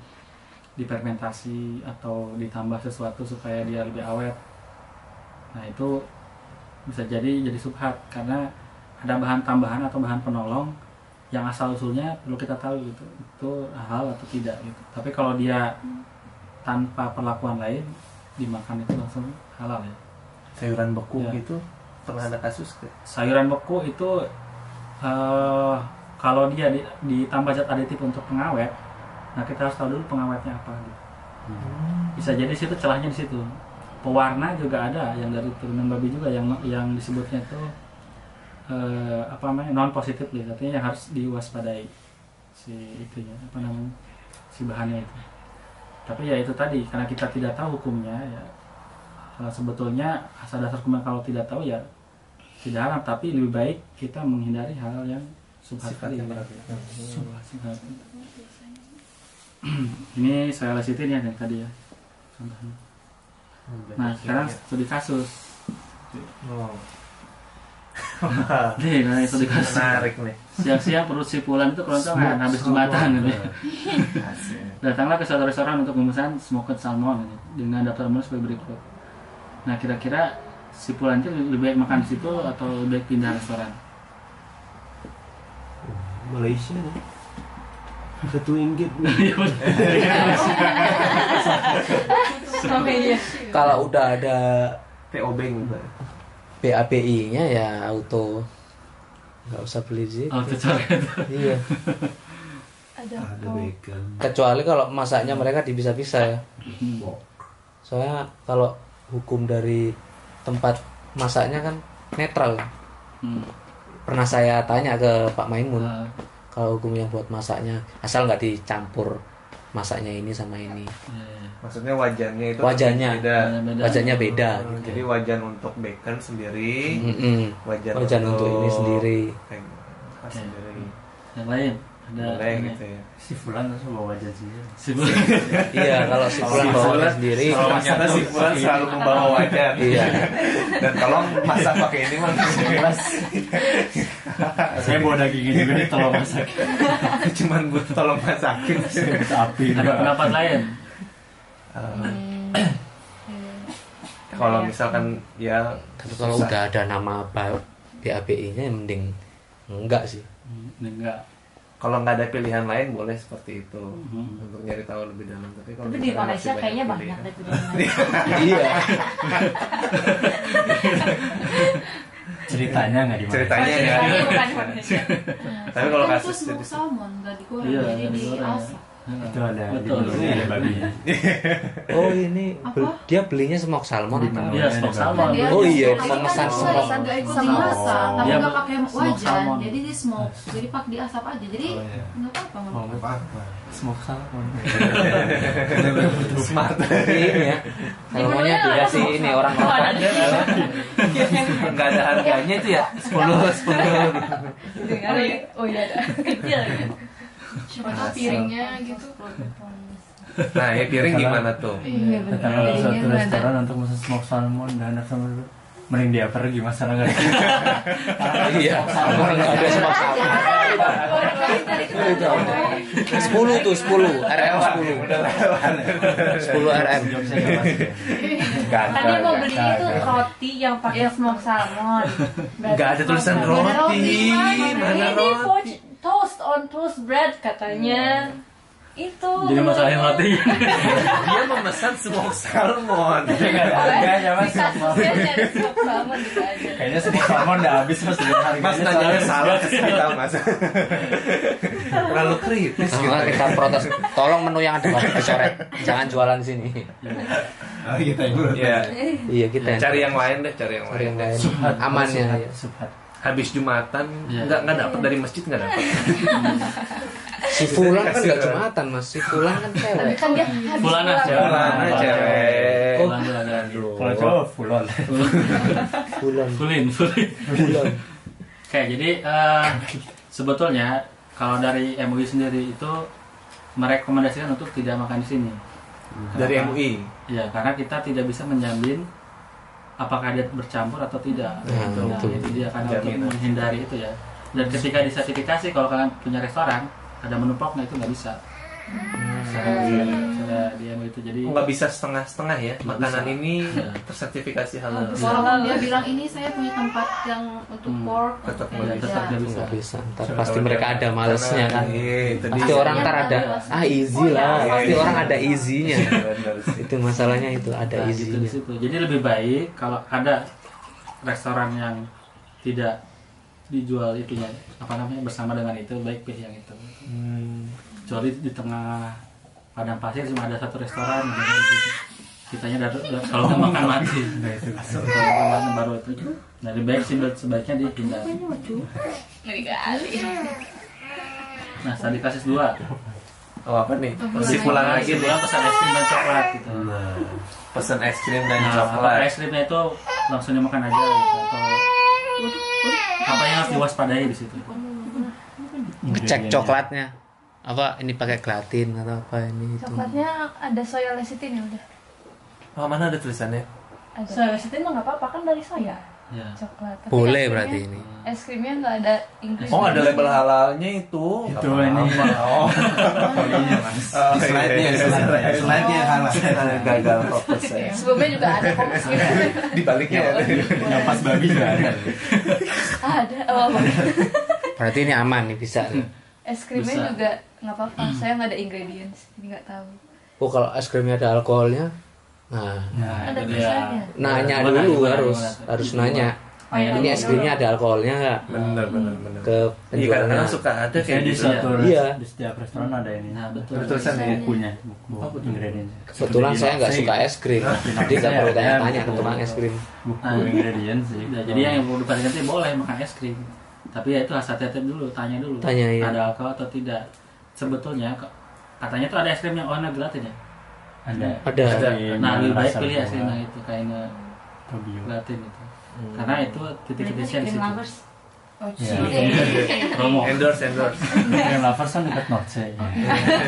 difermentasi atau ditambah sesuatu supaya dia lebih awet. Nah itu bisa jadi jadi subhat karena ada bahan tambahan atau bahan penolong yang asal usulnya perlu kita tahu gitu itu halal atau tidak gitu. Tapi kalau dia tanpa perlakuan lain dimakan itu langsung halal ya. Sayuran beku Ya. gitu pernah ada kasus ke sayuran beku itu eh, kalau dia di- ditambah zat aditif untuk pengawet nah kita harus tahu dulu pengawetnya apa gitu. bisa jadi situ celahnya di situ. Pewarna juga ada yang dari turunan babi juga yang yang disebutnya itu eh, apa namanya non positif artinya yang harus diwaspadai si itunya apa namanya si bahannya itu tapi ya itu tadi karena kita tidak tahu hukumnya ya eh, sebetulnya asal dasar hukumnya kalau tidak tahu ya tidak haram tapi lebih baik kita menghindari hal yang subhat tadi sifatnya ya. berat ya. Subhat, subhat. ini saya lesitin ya yang tadi ya contohnya nah sekarang studi kasus oh. [LAUGHS] nih nah studi kasus menarik nih siang-siang perut si pulan itu keroncongan habis jumatan gitu ya. Datanglah ke suatu restoran untuk memesan smoked salmon gitu, dengan daftar menu sebagai berikut. Nah kira-kira si pulan itu lebih baik makan di situ atau lebih baik pindah restoran? Malaysia nih. Satu ringgit. [LAUGHS] Sampai dia. Kalau udah ada PO Bank BAPI-nya ya auto nggak usah beli situ. Oh cocoret. Iya. ada Ada bacon. Kecuali kalau masaknya mereka dipisah-pisah ya. Soalnya kalau hukum dari tempat masaknya kan netral. Hmm. Pernah saya tanya ke Pak Maimun, Ah, kalau hukum yang buat masaknya asal nggak dicampur masaknya ini sama ini. iya. maksudnya wajannya itu Wajannya. beda Beda. Wajahnya beda Hmm, gitu. jadi wajan untuk bacon sendiri Mm-mm. wajan, Wajan untuk ini sendiri. kayak Oke. sendiri Yang lain ada boleh ini. gitu ya Si Fulan langsung bawa wajah sih. Si Fulan. [LAUGHS] Iya, kalau si pulang bawa sendiri. kalau ternyata si Fulan selalu membawa wajan Iya. dan tolong masak pakai ini mang Saya bawa dagingnya juga nih tolong masak. cuman butuh tolong masakin Api. ada pendapat lain. eh, kalau ya. misalkan ya Tapi kalau udah ada nama BAPI-nya mending enggak sih. Hmm, Enggak. Kalau nggak ada pilihan lain boleh seperti itu Hmm. untuk nyari tahu lebih dalam tapi kalau Tapi di Malaysia kayaknya banyak deh pilihan. [LAUGHS] iya. [LAUGHS] Ceritanya nggak di ceritanya ya di. Tapi kalau kasus itu salmon nggak digoreng Iya, jadi nggak digoreng. Itu ada di Betul. Ada babinya. [LAUGHS] Oh ini Apa? bel- dia belinya smoke salmon Di atau? mana? Iya, smoke salmon. Dia- Oh iya, dia memesan kan smoke. nggak ikut Salmon. dimasak tapi Iya, nggak pakai wajan salmon. jadi di smoke jadi pak diasap aja jadi Oh, iya. nggak apa-apa nggak Oh, apa-apa apa? Smoke salmon. [LAUGHS] smart ini ya. Salmonnya dikasih ini orang Oh, orang. ada. nggak ada harganya itu ya [LAUGHS] sepuluh sepuluh Oh iya, oh iya. Kecil. Siapa tahu piringnya gitu nah ya piring gimana tuh iya Datang ke suatu restoran untuk pesan smoke salmon dan anak sama dulu. Mending dia pergi masalah nggak [LAUGHS] Iya. Ada smoke salmon. Sepuluh tuh sepuluh RM sepuluh. Sepuluh RM. Nggak ya. Tadi mau beli itu roti yang pakai smoke salmon. nggak ada tulisan roti mana roti on toast bread katanya. Itu. Jadi masalahnya roti. [LAUGHS] dia memesan smoke salmon [LAUGHS] Harganya mas. Di kasusnya ada smoke salmon gitu aja. Kayaknya smoke salmon udah habis mas dengan harganya. mas nanya salah ke kita mas [LAUGHS] terlalu kritis gitu Sama kita protes. Tolong menu yang ada coret. Jangan jualan di sini. Ah, kita yang dulu. ya Iya kita yang cari yang lain deh cari yang cari lain yang. Subhat, ya. subhat. Habis jumatan Iya. nggak nggak dapat dari masjid nggak dapat Si Fulan kan nggak jumatan mas. Si Fulan kan Tapi cewek. kan dia habis Fulana pulang. cewek. Fulan, cowok. Fulan. Fulin, fulin. Fulan. Oke, jadi eh, sebetulnya kalau dari MUI sendiri itu merekomendasikan untuk tidak makan di sini. Dari Kenapa? MUI. Ya, karena kita tidak bisa menjamin apakah dia bercampur atau tidak. Nah, Gitu. Nah, itu. itu dia kan untuk menghindari itu ya. Dan ketika disertifikasi kalau kalian punya restoran ada menu pokoknya itu nggak bisa. Saya, saya, saya di MUI itu jadi nggak bisa setengah-setengah ya Nggak makanan bisa. ini Iya. tersertifikasi halal Walaupun dia bilang ini saya punya tempat yang untuk Hmm, pork, tetap nggak bisa. tetap bisa. nggak bisa ntar pasti mereka ada malesnya kan Iya, itu pasti dia. orang ntar ada ah easy lah iya, pasti iya. orang ada easy-nya Benar sih. itu masalahnya itu ada Nah, gitu easy-nya situ. Jadi lebih baik kalau ada restoran yang tidak dijual itunya apa namanya bersama dengan itu baik pilih yang itu. Hmm. Kecuali di tengah padang pasir cuma ada satu restoran gitu. Kitanya dari, dari- kalau nggak makan mati. Kalau nggak makan baru itu. Nah, lebih baik sih sebaiknya dihindari. Nah, tadi kasus dua. oh apa nih masih pulang lagi pulang pesan es krim dan coklat gitu. pesan es krim dan Nah, coklat es krimnya itu langsung dimakan aja gitu atau apa yang harus diwaspadai di situ? cek coklatnya apa ini pakai gelatin atau apa ini itu Coklatnya ada soya lecithin ya udah. oh mana ada tulisannya Ada. Soya lecithin mah nggak apa-apa kan dari soya. Ya. Coklat. Tapi boleh berarti ini Es krimnya nggak ada Inggris. oh ada label halalnya itu Itu ini. apa-apa. [LAUGHS] oh Iya, Mas. Oh, slide-nya, iya, slide- iya. slide-nya. Ah, gagal fokus saya Sebelumnya juga ada kok Mas. [LAUGHS] di baliknya ada Yang pas babi juga ada. ada. Oh, berarti ini aman nih bisa es krimnya juga nggak apa-apa. Saya nggak ada ingredients, jadi nggak tahu. oh kalau es krimnya ada alkoholnya nah Nah, Ada dia. tulisannya. nanya Gimana, dulu gimana, harus gimana? harus nanya Oh, iya, ini iya, es krimnya ada alkoholnya nggak bener bener bener ke iya penjualnya kadang-kadang suka ada Saya kayak di satu Iya. di setiap restoran ada ini. Nah, betul. Ada tulisan ya bukunya, buku, Oh, ingredients. kebetulan saya nggak suka es krim jadi nggak Saya perlu tanya-tanya ke tukang es krim Buku Nah. ingredients sih. Nah, jadi yang diperhatikan itu boleh makan es krim. Tapi ya itu harus hati-hati dulu, tanya dulu. Tanya, iya. Ada alkohol atau tidak. Sebetulnya katanya tuh ada es krim yang warna gelatin ya. ada. Ada. Dari Nah, lebih baik pilih es krim yang itu kayaknya gelatin itu. Hmm. Karena itu titik titiknya di situ. Oh, Iya. Promo. endorse endorse Yang lovers kan dekat North Sea.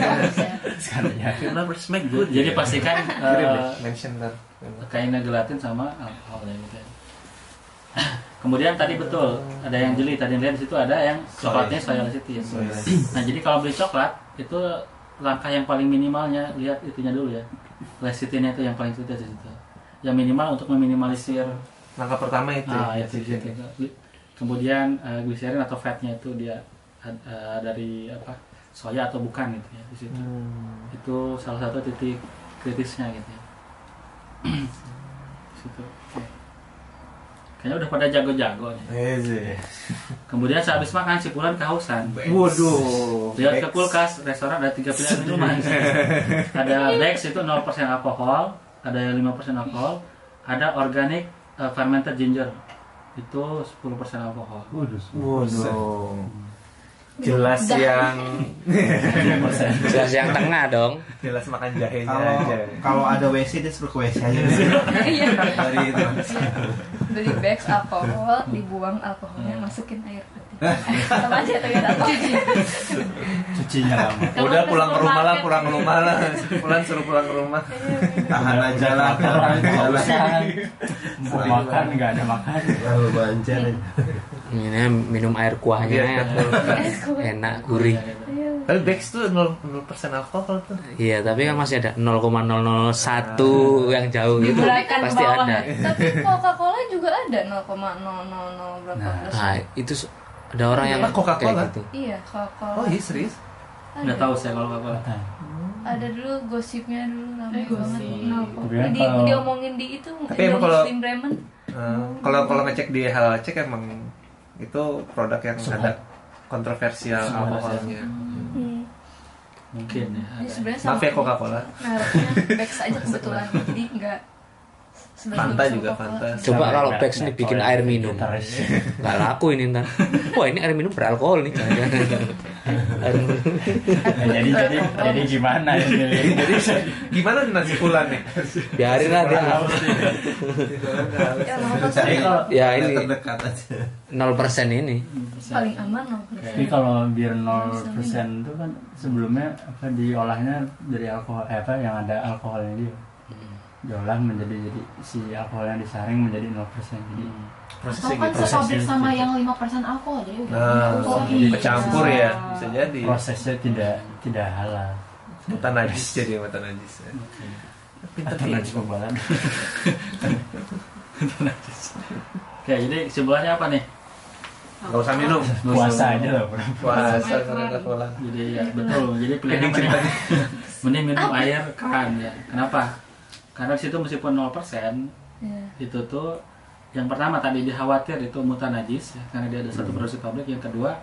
[LAUGHS] Sekali ya. lovers make good Jadi pastikan deh, eh, mention kainnya gelatin sama alkohol ya gitu ya. Kemudian tadi betul ada yang jeli tadi lihat di situ ada yang coklatnya soya lecithin. Nah jadi kalau beli coklat itu langkah yang paling minimalnya lihat itunya dulu ya. Lecithinnya itu yang paling sulit di situ. Yang minimal untuk meminimalisir langkah pertama itu ah, ya, itu, itu. Kemudian eh, gliserin atau fatnya itu dia eh, dari apa soya atau bukan gitu ya di situ. Hmm. Itu salah satu titik kritisnya gitu ya. [CLEARS THROAT] situ. Kayaknya udah pada jago-jago nih. Kemudian sehabis makan si Pulan kehausan. waduh Lihat ke kulkas, restoran ada tiga pilihan minuman. [LAUGHS] ada Bex itu 0% alkohol, ada yang 5% alkohol, ada organic uh, fermented ginger itu 10% alkohol. Waduh. waduh jelas yang [LAUGHS] jelas yang tengah dong jelas makan jahenya kalau aja kalau ada WC dia suruh ke WC aja [LAUGHS] Iya. dari itu Beli bags alkohol, dibuang alkoholnya, masukin air putih. Sama aja ternyata. Cucinya lama. Udah pulang ke rumah lah pulang ke rumah lah. Pulang suruh pulang ke rumah. Tahan aja lah tahan aja lah. Mau makan nggak ada makan. lalu banjar ini minum air kuahnya. Iya, enak gurih tapi Bex tuh 0%, 0% alkohol tuh iya tapi kan masih ada 0,001 yang jauh itu Diberikan ke pasti bawah. ada Tapi Coca-Cola juga ada 0,000 berapa persen. nah itu ada orang yang Apa Coca-Cola? kayak gitu Iya, Coca-Cola. oh iya serius Nggak tahu saya kalau apa. Ada dulu gosipnya dulu ramai Eh, gosip. banget. Nah, di, kalau- diomongin di itu Tapi emang kalau- Muslim Bremen. Eh, kalau kalau ngecek di halal cek emang itu produk yang ada kontroversial alkoholnya Hmm. Mungkin ya. Ada. sebenarnya maaf ya Coca Cola mereknya Bex aja kebetulan. Jadi enggak Fanta juga Fanta. Coba kalau Bex nih bikin air minum. gitaris. Nggak laku ini ntar. Wah ini air minum beralkohol nih. Jangan-jangan. Air minum. Nah, jadi jadi jadi gimana ini? Jadi Gimana nasi pulan nih? Biarin lah dia. Kalau Ya ini aja 0% ini. paling aman loh Jadi kalau bir 0% itu kan sebelumnya apa diolahnya dari alkohol eh, apa yang ada alkoholnya dia. Diolah menjadi jadi si alkoholnya disaring menjadi 0%. Jadi Prosesnya Atau kan gitu. sama yang 5% alkohol jadi udah Nah, alkohol. jadi bercampur ya, bisa jadi. prosesnya tidak tidak halal. Mata najis jadi mata najis. ya. Atau najis pembalan. Najis. Oke, jadi kesimpulannya apa nih? Gak usah minum. Puasa aja lah. Puasa karena. Jadi ya betul. Jadi pilihan Ending apa nih? ceritanya. [LAUGHS] Mending minum air keran ya. Kenapa? Karena di situ meskipun 0% Iya. itu tuh yang pertama tadi dikhawatir itu mutan najis ya, karena dia ada satu produksi pabrik. Yang kedua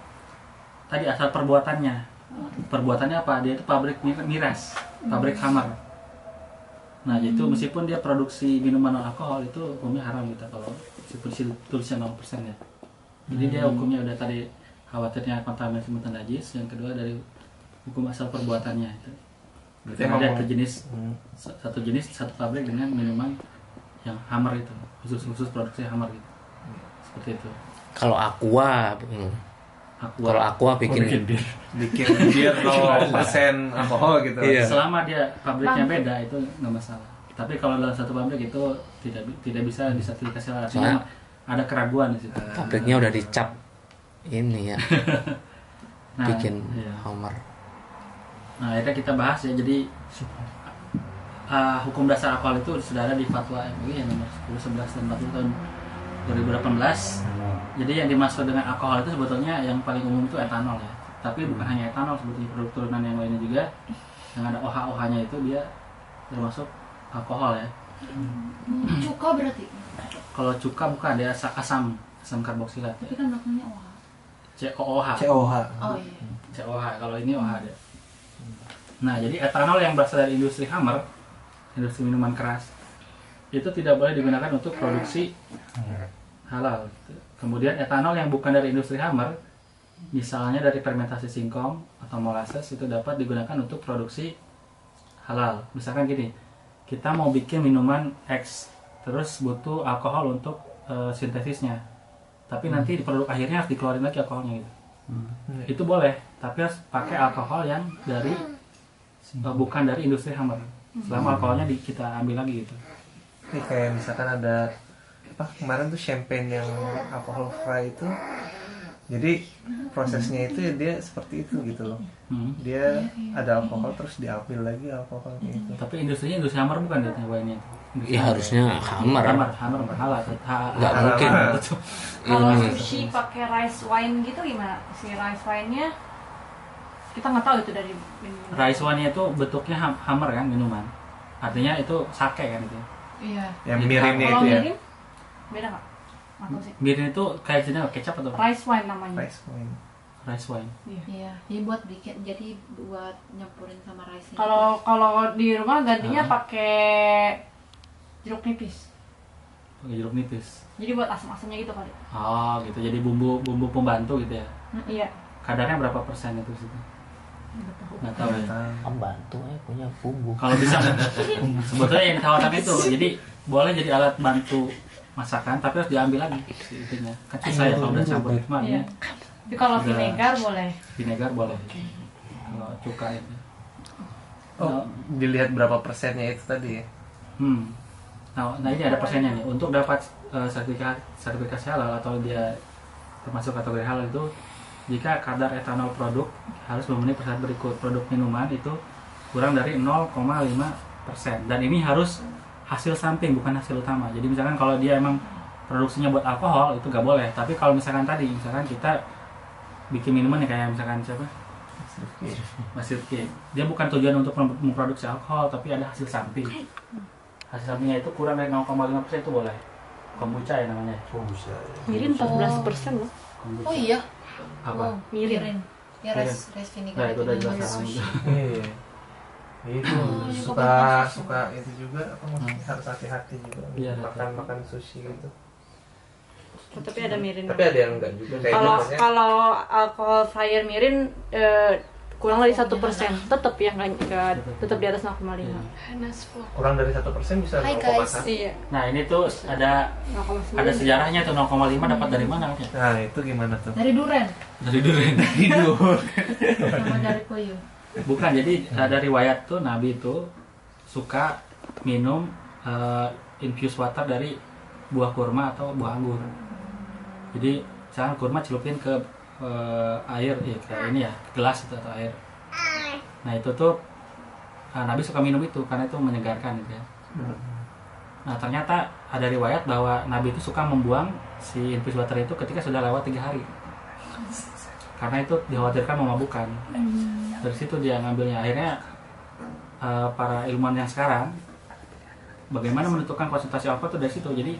tadi asal perbuatannya. Perbuatannya apa? Dia itu pabrik mi- miras, pabrik hammer. Nah, itu meskipun dia produksi minuman non alkohol itu hukumnya haram gitu kalau meskipun si tulisnya 0% ya. Jadi dia hukumnya udah tadi khawatirnya kontaminasi mutan najis, yang kedua dari hukum asal perbuatannya itu. Berarti ada mau- satu jenis Hmm. satu jenis satu pabrik dengan minuman yang hammer itu khusus khusus produksi hammer gitu seperti itu Kalau aqua, hmm. aku kalau aqua bikin bir bikin biar 0% [LAUGHS] alkohol gitu. Iya. selama dia pabriknya beda itu nggak masalah tapi kalau dalam satu pabrik itu tidak tidak bisa disertifikasi halal. artinya Soalnya- ada keraguan di situ pabriknya udah dicap ini ya [LAUGHS] nah, bikin iya. Homer. Nah akhirnya kita bahas ya jadi uh, hukum dasar alkohol itu sudah ada di fatwa MUI yang nomor 10, 11 dan 40 tahun 2018 Jadi yang dimaksud dengan alkohol itu sebetulnya yang paling umum itu etanol ya. Tapi bukan hanya etanol, sebetulnya produk turunan yang lainnya juga yang ada OH-OH-nya itu dia termasuk alkohol ya. Cuka berarti. Kalau cuka bukan dia asa- asam, asam karboksilat ya. Tapi kan belakangnya wah. COOH. COH. Oh iya. COH kalau ini OH dia. Nah, jadi etanol yang berasal dari industri hammer, industri minuman keras, itu tidak boleh digunakan untuk produksi halal. Kemudian etanol yang bukan dari industri hammer, misalnya dari fermentasi singkong atau molasses itu dapat digunakan untuk produksi halal. Misalkan gini, kita mau bikin minuman X, terus butuh alkohol untuk eh, sintesisnya, tapi nanti di produk akhirnya harus dikeluarin lagi alkoholnya gitu. Itu boleh, tapi harus pakai alkohol yang dari bukan dari industri hammer. Selama alkoholnya di, kita ambil lagi gitu. Ini kayak misalkan ada apa kemarin tuh champagne yang alkohol free itu jadi prosesnya itu ya dia seperti itu gitu loh Hmm. dia ada alkohol terus diambil lagi alkoholnya itu Tapi industrinya industri hammer bukan dia ini. Industri Ya harusnya Hammer. Hammer, hammer berhala. Ha- Nggak ha- mungkin. Kalau Ini. sushi pakai rice wine gitu gimana? Si rice wine-nya kita nggak tahu itu dari minuman. Rice wine itu bentuknya ham- hammer kan minuman. Artinya itu sake kan itu. Iya. yang mirinnya itu ya mirin beda nggak? Atau sih? Mirin itu kayak jenis kecap atau apa? Rice wine namanya. rice wine rice wine. Iya. Jadi buat bikin jadi buat nyampurin sama rice. Kalau kalau di rumah gantinya Ah. pakai jeruk nipis. Pakai jeruk nipis. Jadi buat asam-asamnya gitu kali. Oh, gitu. Jadi bumbu bumbu pembantu gitu ya. Iya. Kadarnya berapa persen itu situ? Nggak tahu ya. Pembantu eh punya bumbu. Kalau bisa [LAUGHS] sebetulnya yang ditawarkan itu jadi boleh jadi alat bantu masakan tapi harus diambil lagi si itunya. Kan susah ya kalau udah campur cuma Iya. ini Tapi kalau vinegar boleh. vinegar boleh. Kalau cuka itu. oh dilihat berapa persennya itu tadi ya Hmm. Nah, nah ini ada persennya nih. Untuk dapat eh, sertifikat sertifikasi halal atau dia termasuk kategori halal itu jika kadar etanol produk harus memenuhi persyarat berikut. Produk minuman itu kurang dari 0,5 persen dan ini harus hasil samping bukan hasil utama. Jadi misalkan kalau dia emang produksinya buat alkohol itu nggak boleh. Tapi kalau misalkan tadi misalkan kita bikin minuman nih kayak misalkan siapa? Masjid K. Dia bukan tujuan untuk mem- memproduksi alkohol, tapi ada hasil samping. Hasil sampingnya itu kurang dari 0,5% itu boleh. Kombucha ya namanya. Mirin 14 persen loh. Kombucha. Oh iya. Apa? Oh, mirin. Ya rice rice vinegar Nah, itu udah jelas juga. [LAUGHS] iya itu Oh, iya, suka kopi suka. itu juga apa maksudnya harus hati-hati juga Iya, makan makan sushi gitu. Tapi ada mirin tapi ada yang enggak juga kalau maksudnya? kalau alkohol fryer mirin eh, kurang dari satu persen. Tetap ya nggak nggak- tetap di atas 0,5 kurang dari satu persen bisa Hai, 0,1 guys. iya. Nah ini tuh ada 0,9 ada sejarahnya tuh 0,5 dapat dari mana nah itu gimana tuh? Dari duren Dari durian. [LAUGHS] tidur sama dari puyuh. Bukan jadi ada riwayat tuh Nabi itu suka minum eh, infused water dari buah kurma atau buah anggur. Jadi misalkan kurma celupin ke eh, air ya kayak ini ya gelas itu atau air. Nah itu tuh eh, Nabi suka minum itu karena itu menyegarkan gitu ya. Nah ternyata ada riwayat bahwa Nabi itu suka membuang si infused water itu ketika sudah lewat tiga hari. Karena itu dikhawatirkan memabukkan. Dari situ dia ngambilnya. Akhirnya eh, para ilmuwan yang sekarang bagaimana menentukan konsentrasi alkohol itu dari situ. Jadi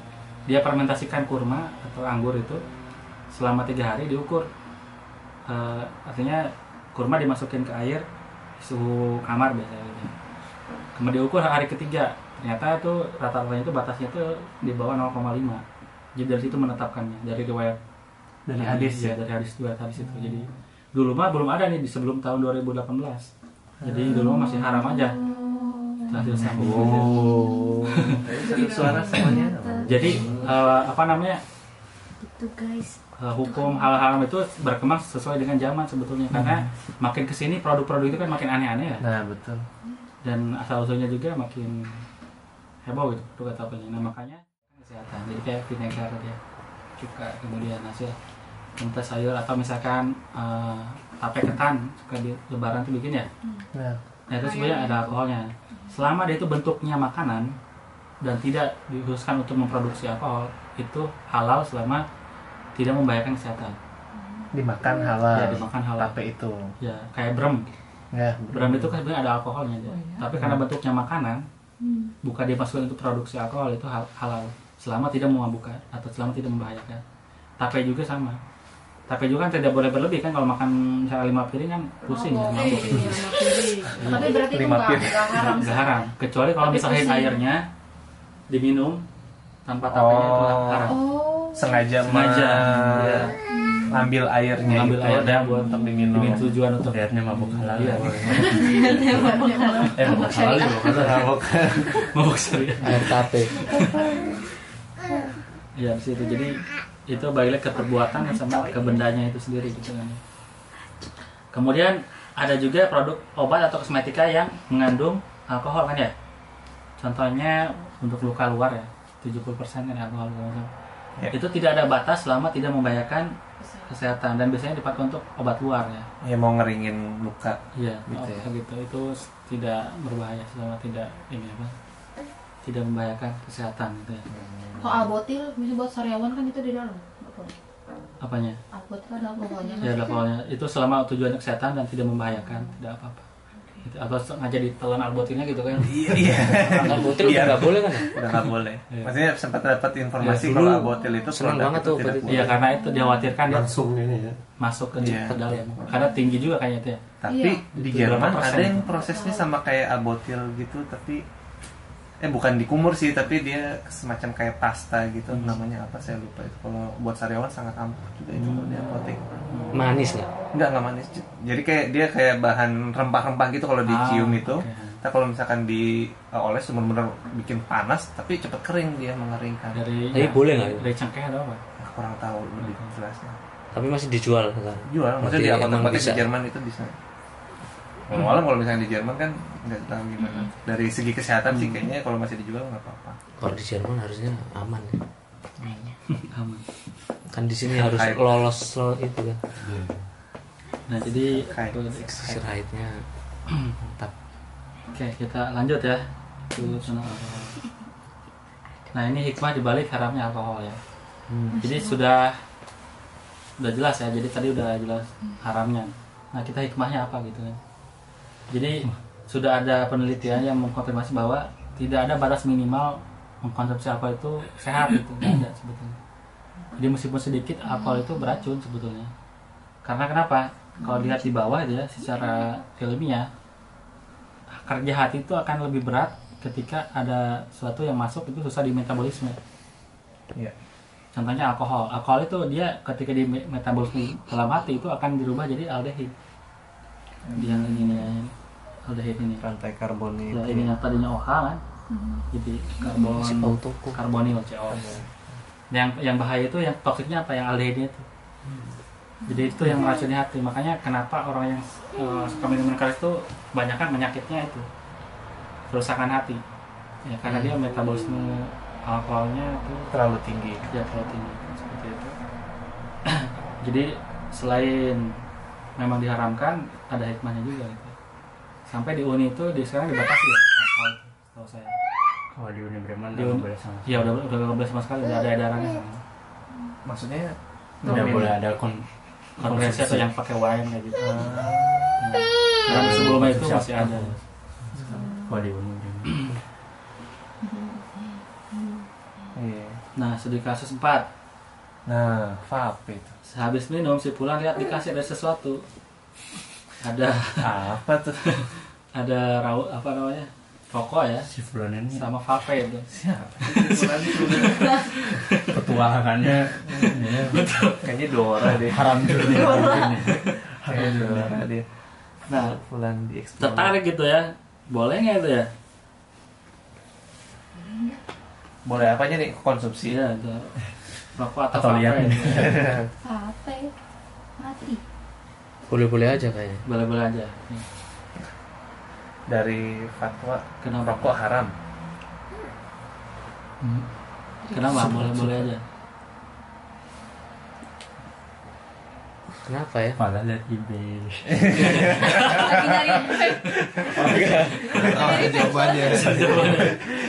dia fermentasikan kurma atau anggur itu selama tiga hari diukur. Eh, artinya kurma dimasukin ke air suhu kamar biasanya. Kemudian diukur hari ketiga. Ternyata itu rata-ratanya itu batasnya itu di bawah 0,5 jadi dari situ menetapkannya dari riwayat. Dari hadis ya ya? dari hadis dua hadis itu jadi dulu mah belum ada nih di sebelum tahun 2018 jadi dulu mah masih haram aja. Hasil sampel oh. Suara semuanya. Jadi eh, apa namanya? Itu guys. Eh, hukum hal haram itu berkembang sesuai dengan zaman sebetulnya. Karena makin ke sini produk-produk itu kan makin aneh-aneh ya. Nah betul. Dan asal usulnya juga makin heboh gitu produk atau apanya nah makanya kesehatan. Jadi kayak vinegar ya cuka kemudian hasil mentah sayur. Atau misalkan eh, tape ketan suka di lebaran tuh bikin ya? Nah. Nah itu sebenarnya ada alkoholnya. Selama dia itu bentuknya makanan dan tidak dikhususkan untuk memproduksi alkohol itu halal selama tidak membahayakan kesehatan. Dimakan halal. Ya dimakan halal. Tape itu. Ya kayak brem ya brem itu kan sebenarnya ada alkoholnya dia. tapi karena bentuknya makanan bukan dimasukkan untuk produksi alkohol itu hal- halal. Selama tidak memabukkan atau selama tidak membahayakan. Tape juga sama. Tape juga kan tidak boleh berlebih kan kalau makan misalnya lima piring kan pusing ya mabuk Iya. Tapi berarti itu Lima pir. nggak haram. nggak haram. Kecuali kalau Tapi misalnya airnya diminum tanpa tapenya itu Oh. haram. Oh. Sengaja sengaja mah- ya, ngambil airnya mengambil itu airnya dan buat untuk diminum. dengan tujuan untuk Airnya mabuk halal. Iya. Eh, mabuk halal ya, mabuk halal. mabuk mabuk syariah. Air tape. Ya di situ jadi itu balik lagi ke perbuatan sama ke bendanya itu sendiri gitu kan. Kemudian ada juga produk obat atau kosmetika yang mengandung alkohol kan ya? Contohnya untuk luka luar ya 70% kan alkohol macam. Ya. itu tidak ada batas selama tidak membahayakan kesehatan dan biasanya dipakai untuk obat luar ya ya mau ngeringin luka iya Gitu ya. oh, gitu itu tidak berbahaya selama tidak ini apa tidak membahayakan kesehatan gitu ya Kalau albotil, misalnya buat sariawan kan itu di dalam. Apanya Albotil kan ada alkoholnya. ya alkoholnya itu selama tujuannya kesehatan dan tidak membahayakan tidak apa-apa gitu. atau sengaja ditelan albotilnya gitu kan iya iya kan botil udah nggak boleh kan ya? udah nggak boleh Iya. maksudnya sempat dapat informasi Iya, kalau dulu abotil itu produk banget tuh. Iya karena itu dikhawatirkan dia langsung ini ya masuk ke, Iya. ke dalam karena tinggi juga kayaknya itu ya tapi Iya. di Jerman ada yang prosesnya sama kayak abotil gitu tapi eh bukan dikumur sih tapi dia semacam kayak pasta gitu Hmm. namanya apa saya lupa itu. Kalau buat sariawan sangat ampuh juga itu kalau dia apotek. Manis nggak? Enggak nggak manis. Jadi kayak dia kayak bahan rempah-rempah gitu kalau dicium Ah, itu. oke. Nah, kalau misalkan dioles benar-benar bikin panas tapi cepet kering dia mengeringkan. Dari Tapi boleh nggak? itu? dari cengkeh atau apa? Nah, kurang tahu lebih jelasnya. Tapi masih dijual kan jual maksudnya di apotek bisa. di Jerman itu bisa Walau kalau misalnya di Jerman kan nggak tahu gimana. Dari segi kesehatan sih kayaknya kalau masih dijual nggak apa-apa. kalau di Jerman harusnya aman ya. [LAUGHS] Aman. Kan di sini harus lolos lo itu kan. Nah jadi sisir haidnya mantap. Oke kita lanjut ya itu alkohol nah ini hikmah dibalik haramnya alkohol ya. Jadi sudah udah jelas ya. Jadi tadi udah jelas haramnya. Nah kita hikmahnya apa gitu kan jadi sudah ada penelitian yang mengkonfirmasi bahwa tidak ada batas minimal mengkonsumsi alkohol itu sehat itu ada sebetulnya jadi meskipun sedikit alkohol itu beracun sebetulnya karena kenapa kalau lihat di bawah ya secara ilmiah kerja hati itu akan lebih berat ketika ada suatu yang masuk itu susah di metabolisme. Iya. Contohnya alkohol. Alkohol itu dia ketika di me- metabolisme dalam hati itu akan dirubah jadi aldehid. Yang ini nih, aldehid ini. rantai karbonil Ya, ini yang tadinya OH kan. Jadi karbon Pautuku. karbonil CO. Yang yang bahaya itu yang toksiknya apa yang aldehidnya itu. Jadi itu yang meracuni hati. Makanya kenapa orang yang eh, suka minum keras itu kebanyakan penyakitnya itu kerusakan hati. Ya karena dia metabolisme alkoholnya itu terlalu tinggi ya terlalu tinggi seperti itu. [CLEARS THROAT] Jadi selain memang diharamkan ada hikmahnya juga gitu. Sampai di Uni itu di sekarang dibatasi ya itu, setahu saya. Kalau di Uni Bremen Di nggak Uni- boleh sama. Iya udah udah nggak boleh sama sekali udah ada edarannya. maksudnya Tidak boleh ada kon Konferensi atau yang pakai wine kayak gitu. Ah, Dan sebelumnya itu masih ada. Kalau di Uni Bremen. iya Nah, studi kasus 4 nah vape itu Sehabis minum si pulang lihat dikasih ada sesuatu. Ada apa tuh? [LAUGHS] Ada rau apa namanya? Rokok ya? Si Fulan ini sama vape itu. [LAUGHS] petualangannya. [LAUGHS] Ya, kayaknya Dora deh. Haram juga nih. Kayaknya Dora dia. Nah, bulan di tertarik gitu ya. Boleh nggak itu ya? boleh apa aja nih konsumsi? Iya, ada rokok atau, Atau apa ya mati Boleh-boleh aja kayaknya. Boleh-boleh aja. Nih, dari fatwa Kenapa? rokok haram Kenapa? Boleh-boleh aja. Kenapa ya? Malah lihat eBay. lagi nyari Oh, ada jawabannya.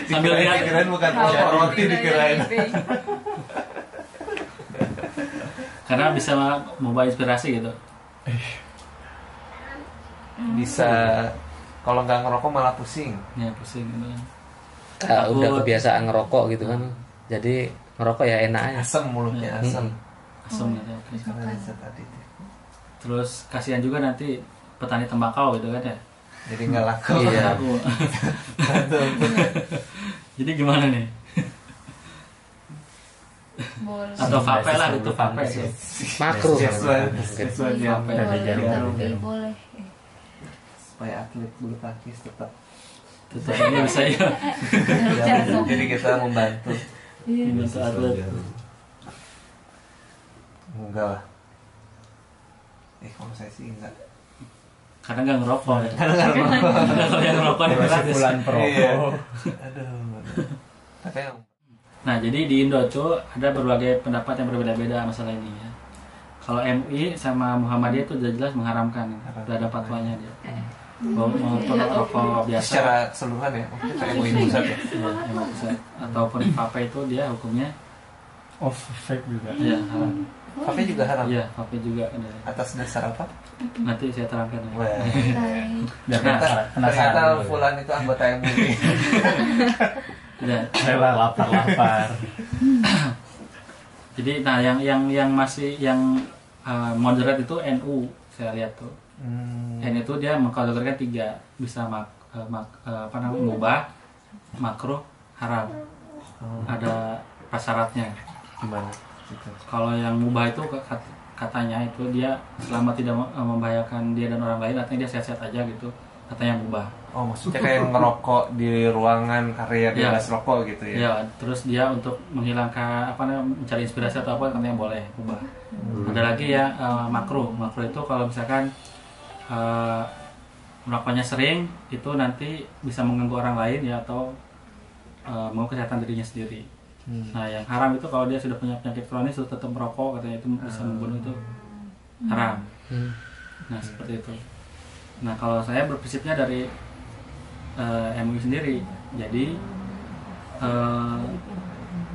Sambil lihat kirain bukan rokok roti dikirain karena bisa membawa inspirasi gitu. Bisa kalau nggak ngerokok malah pusing Ya pusing gitu kan. Ah, udah kebiasaan ngerokok gitu kan. Jadi ngerokok ya enak aja. asam mulutnya asam Asam gitu. ada zat adit Terus kasihan juga nanti petani tembakau gitu kan ya. jadi nggak laku Iya. Aku. [LAUGHS] [LAUGHS] Jadi gimana nih? Boleh Atau vape lah itu vape. Iya. Makro. Sesuai boleh supaya atlet bulu tangkis tetap Tetap ini bisa ya. Jadi kita membantu Ini untuk atlet. enggak lah eh kalau saya sih enggak Karena nggak ngerokok ya. karena nggak ngerokok Karena yang ngerokok nih Masih bulan Iya. perokok. aduh tapi yang Nah, jadi di Indo tuh ada berbagai pendapat yang berbeda-beda masalah ini ya. Kalau MUI sama Muhammadiyah itu jelas-jelas mengharamkan, udah ada fatwanya dia. Mau mau untuk rokok biasa, secara keseluruhan ya kita MUI pusat ya ya, yang mau bisa. ataupun vape itu dia hukumnya Oh, fake juga. ya haram. vape juga haram Iya, vape juga ada. atas dasar apa Nanti saya terangkan ya. Wah. Ternyata ternyata. Fulan itu anggota MUI [LAUGHS] Ya, Rela lapar-lapar. [LAUGHS] jadi nah yang yang yang masih yang uh, moderat itu NU saya lihat tuh. Hmm. N itu dia mengkategorikan tiga bisa mak, eh, mak- eh, apa namanya mubah, makruh, haram. Ada prasyaratnya. gimana gitu. Kalau yang mubah itu kat- katanya itu dia selama tidak mem- eh, membahayakan dia dan orang lain, artinya dia sehat-sehat aja gitu. Katanya mubah. oh maksudnya kayak ngerokok di ruangan karya Iya. bebas rokok gitu ya Ya, terus dia untuk menghilangkan apa namanya mencari inspirasi atau apa katanya boleh mubah. Ada lagi ya eh, makruh. Makruh itu kalau misalkan eh, merokoknya sering itu nanti bisa mengganggu orang lain ya atau eh, mau kesehatan dirinya sendiri. Hmm. Nah, yang haram itu kalau dia sudah punya penyakit kronis terus tetap merokok katanya itu bisa membunuh itu haram. Hmm. Nah, seperti itu. Nah, kalau saya berprinsipnya dari eh, MUI sendiri. Jadi eh,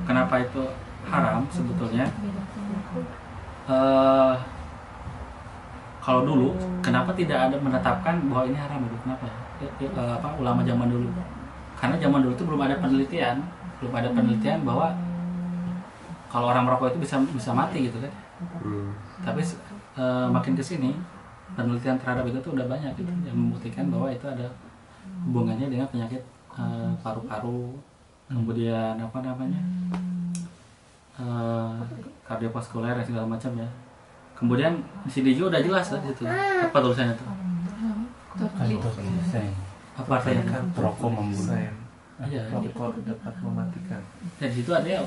kenapa itu haram sebetulnya? Eh, kalau dulu, kenapa tidak ada menetapkan bahwa ini haram itu? Kenapa? eh, apa ulama zaman dulu? Karena zaman dulu itu belum ada penelitian, belum ada penelitian bahwa kalau orang merokok itu bisa bisa mati gitu kan? Tapi eh, makin ke sini penelitian terhadap itu tuh udah banyak gitu yang membuktikan bahwa itu ada hubungannya dengan penyakit eh, paru-paru kemudian apa namanya eh, kardiovaskuler dan segala macam ya. Kemudian si Dijo udah jelas lah di situ apa tulisannya tuh? Apa artinya kan Rokok membunuh. Iya. Rokok dapat mematikan. Dan di situ ada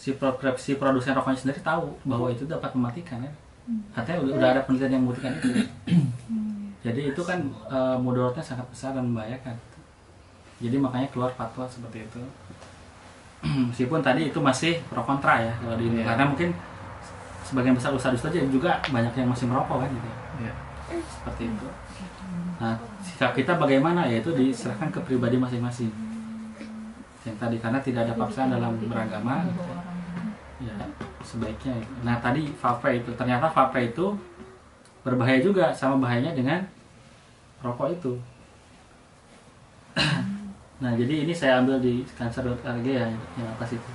si, pro, si produsen rokoknya sendiri tahu bahwa itu dapat mematikan ya katanya udah, udah ada penelitian yang membuktikan itu. Jadi itu kan e, mudaratnya sangat besar dan membahayakan. Jadi makanya keluar fatwa seperti itu. [CLEARS THROAT] Meskipun tadi itu masih pro kontra ya kalau di Iya. karena mungkin sebagian besar usaha saja juga banyak yang masih merokok kan gitu. Iya. seperti itu. Nah sikap kita bagaimana? Yaitu diserahkan ke pribadi masing-masing. Yang tadi karena tidak ada paksaan dalam beragama ya sebaiknya. Itu. nah tadi vape itu ternyata vape itu berbahaya juga sama bahayanya dengan rokok itu. [CLEARS THROAT] Nah jadi ini saya ambil di cancer.org ya yang atas itu.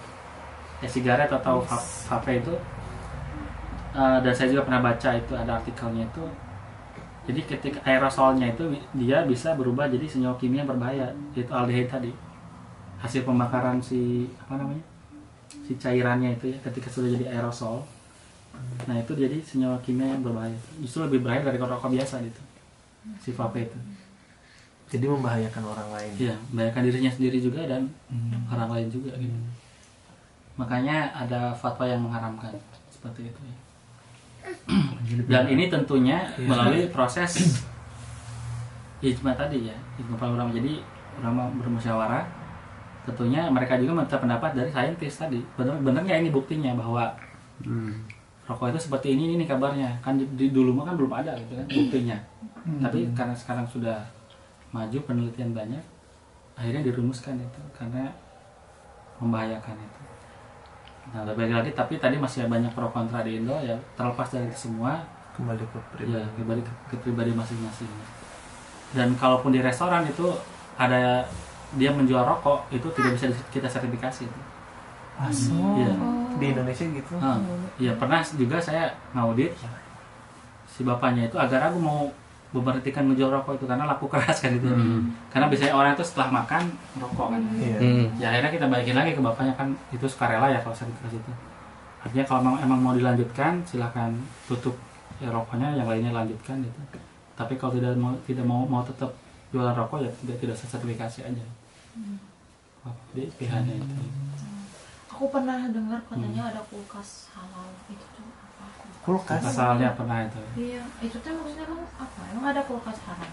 E-sigaret atau va- vape itu. Eh, dan saya juga pernah baca itu ada artikelnya itu. Jadi ketika aerosolnya itu dia bisa berubah jadi senyawa kimia yang berbahaya yaitu aldehid tadi. Hasil pembakaran si apa namanya si cairannya itu ya ketika sudah jadi aerosol. Nah itu jadi senyawa kimia yang berbahaya. Justru lebih berbahaya dari rokok biasa gitu. Si vape itu. Jadi membahayakan orang lain. Iya membahayakan dirinya sendiri juga dan orang lain juga gitu. Makanya ada fatwa yang mengharamkan seperti itu ya. Dan ini tentunya melalui proses ijma tadi ya ijma para ulama jadi ulama bermusyawarah tentunya mereka juga minta pendapat dari saintis tadi. Bener bener nggak ini buktinya bahwa rokok itu seperti ini ini kabarnya? Kan di, di- dulu mah kan belum ada gitu kan buktinya. Tapi karena sekarang sudah maju penelitian banyak akhirnya dirumuskan itu karena membahayakan itu. Nah lebih lagi tapi tadi masih banyak pro kontra di Indo ya terlepas dari itu semua kembali ke pribadi. ya kembali ke, ke pribadi masing-masing. Dan kalaupun di restoran itu ada dia menjual rokok itu tidak bisa kita sertifikasi itu Aso. Iya. di Indonesia gitu Ah, Iya pernah juga saya ngaudit si bapaknya itu agar aku mau memberhentikan menjual rokok itu karena laku keras kan itu. Karena biasanya orang itu setelah makan rokok kan. iya Hmm. Ya akhirnya kita balikin lagi ke bapaknya kan itu sukarela ya kalau sertifikasi itu. Artinya kalau memang emang mau dilanjutkan silahkan tutup ya rokoknya yang lainnya lanjutkan gitu. Tapi kalau tidak mau tidak mau mau tetap jualan rokok ya tidak tidak sertifikasi aja. Jadi pihaknya itu. Aku pernah dengar katanya ada kulkas halal itu tuh apa? kulkas Asalnya pernah itu. Iya, itu tuh maksudnya emang apa? Emang ada kulkas halal?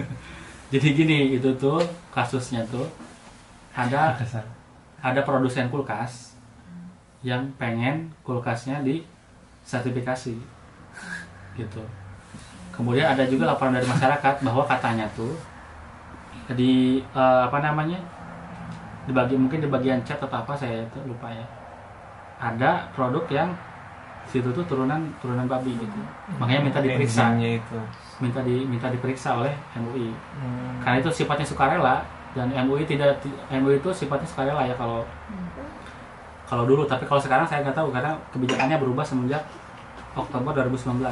[LAUGHS] Jadi gini itu tuh kasusnya tuh ada ada produsen kulkas yang pengen kulkasnya di sertifikasi [LAUGHS] gitu. Kemudian ada juga laporan dari masyarakat bahwa katanya tuh di eh, apa namanya di bagi mungkin di bagian cat atau apa saya itu lupa ya. Ada produk yang situ tuh turunan turunan babi gitu. Makanya minta diperiksa. Enzimnya itu. Minta di minta diperiksa oleh MUI Hmm. karena itu sifatnya sukarela dan MUI tidak MUI itu sifatnya sukarela ya kalau kalau dulu. Tapi kalau sekarang saya nggak tahu karena kebijakannya berubah semenjak Oktober 2019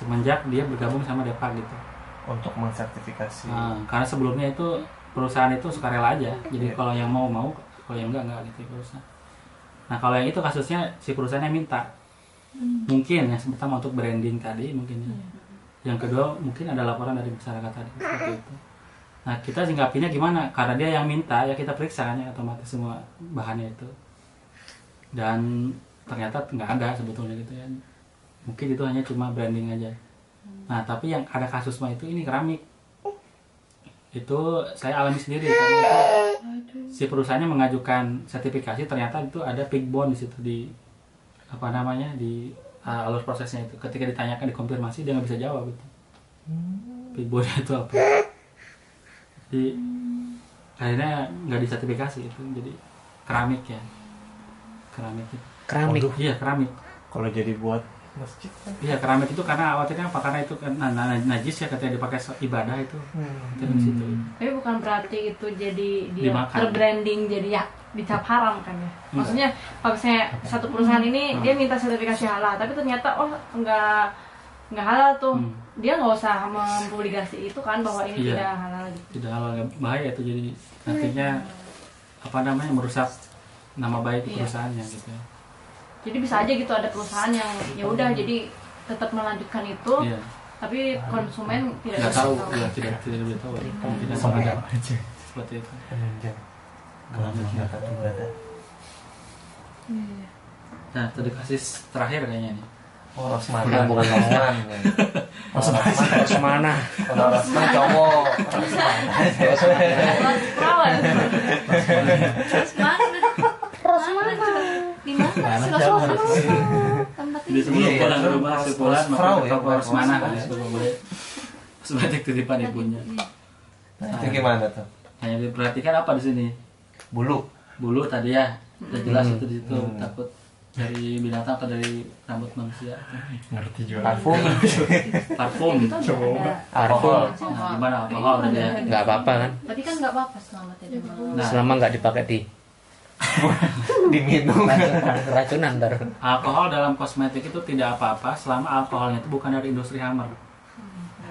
semenjak dia bergabung sama Depa gitu. Untuk mensertifikasi Nah, karena sebelumnya itu perusahaan itu sukarela aja. Jadi Iya. kalau yang mau mau kalau yang enggak enggak gitu perusahaan. Nah kalau yang itu kasusnya si perusahaannya minta. Mungkin ya pertama untuk branding tadi mungkin ya. yang kedua mungkin ada laporan dari masyarakat tadi seperti itu. Nah kita singkapinya gimana? Karena dia yang minta ya kita periksa kan ya otomatis semua bahannya itu. Dan ternyata nggak ada sebetulnya gitu ya mungkin itu hanya cuma branding aja. Nah tapi yang ada kasus mah itu ini keramik. Itu saya alami sendiri karena itu si perusahaannya mengajukan sertifikasi ternyata itu ada pig bone di situ di apa namanya di uh, alur prosesnya itu. Ketika ditanyakan dikonfirmasi dia nggak bisa jawab itu. Pig bone itu apa. Di akhirnya nggak disertifikasi itu jadi keramik ya. Keramik itu Keramik. iya keramik. Kalau jadi buat masjid kan iya keramik itu karena khawatirnya apa karena itu kan nah, nah, najis ya ketika dipakai so- ibadah itu Hmm. itu di situ Tapi bukan berarti itu jadi dia Dimakan. terbranding jadi ya dicap haram kan ya. Maksudnya kalau misalnya satu perusahaan ini dia minta sertifikasi halal, tapi ternyata oh enggak nggak halal tuh Hmm. dia nggak usah mempublikasi itu kan bahwa ini Iya. tidak halal gitu tidak halal bahaya itu jadi nantinya apa namanya merusak nama baik Iya. perusahaannya gitu ya. Jadi bisa aja gitu ada perusahaan yang ya udah jadi tetap melanjutkan itu Iya. tapi konsumen tidak nggak bisa tahu. ya tidak tidak lebih tahu. Kemungkinan ada seperti itu. Nah tadi kasus terakhir kayaknya nih Oh, Rosman. Bukan, Rosman. Rosman. Harus mana? Kalau Rosman cowok. perawan Mana? Di. Tempat jadi sebelum Iya, iya. pulang ke rumah Harus- sebulan harus maka toko harus mana harus kan boleh sebagai titipan ibunya. Nah, itu gimana tuh? yang diperhatikan apa di sini? Bulu. bulu tadi ya udah jelas itu di situ Hmm. takut dari binatang atau dari rambut manusia. Ngerti juga. Parfum. [LAUGHS] parfum. Alkohol. nah, gimana? Alkohol tadi ya Nggak apa-apa kan? Tapi kan nggak apa-apa selama tidak nah. Selama nggak dipakai di [LAUGHS] Diminum. racun- keracunan ntar. alkohol dalam kosmetik itu tidak apa-apa selama alkoholnya itu bukan dari industri hammer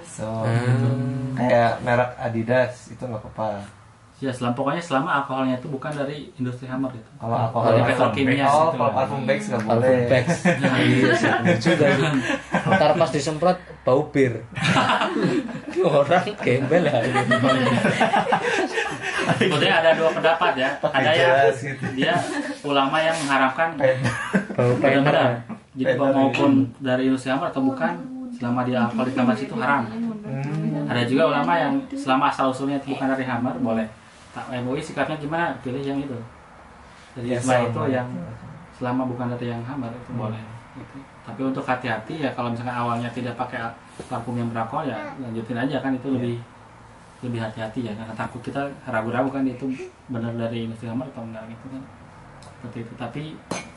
So, Hmm. kayak merek Adidas itu nggak apa-apa. Ya selama pokoknya selama alkoholnya itu bukan dari industri hammer itu Kalau alkohol dari petrokimia Oh, gitu kalau parfum bags nggak Parfum boleh. bags. Iya sih, bener juga sih. Ntar pas disemprot bau bir. [LAUGHS] Orang gembel ya. sebetulnya ada dua pendapat ya ada yang gitu. dia ulama yang mengharapkan Bau benar pena. jadi maupun dari industri hammer atau bukan selama dia alkohol dikambas itu haram Hmm. ada juga ulama yang selama asal usulnya bukan dari hammer boleh tak MUI sikapnya gimana? Pilih yang itu. Jadi Ya, sama. itu yang selama bukan dari yang hammer itu boleh gitu. tapi untuk hati-hati ya kalau misalkan awalnya tidak pakai parfum yang beralkohol ya lanjutin aja kan itu lebih lebih hati-hati ya. Karena takut kita ragu-ragu kan itu benar dari industri hammer atau enggak gitu kan. Seperti itu. Tapi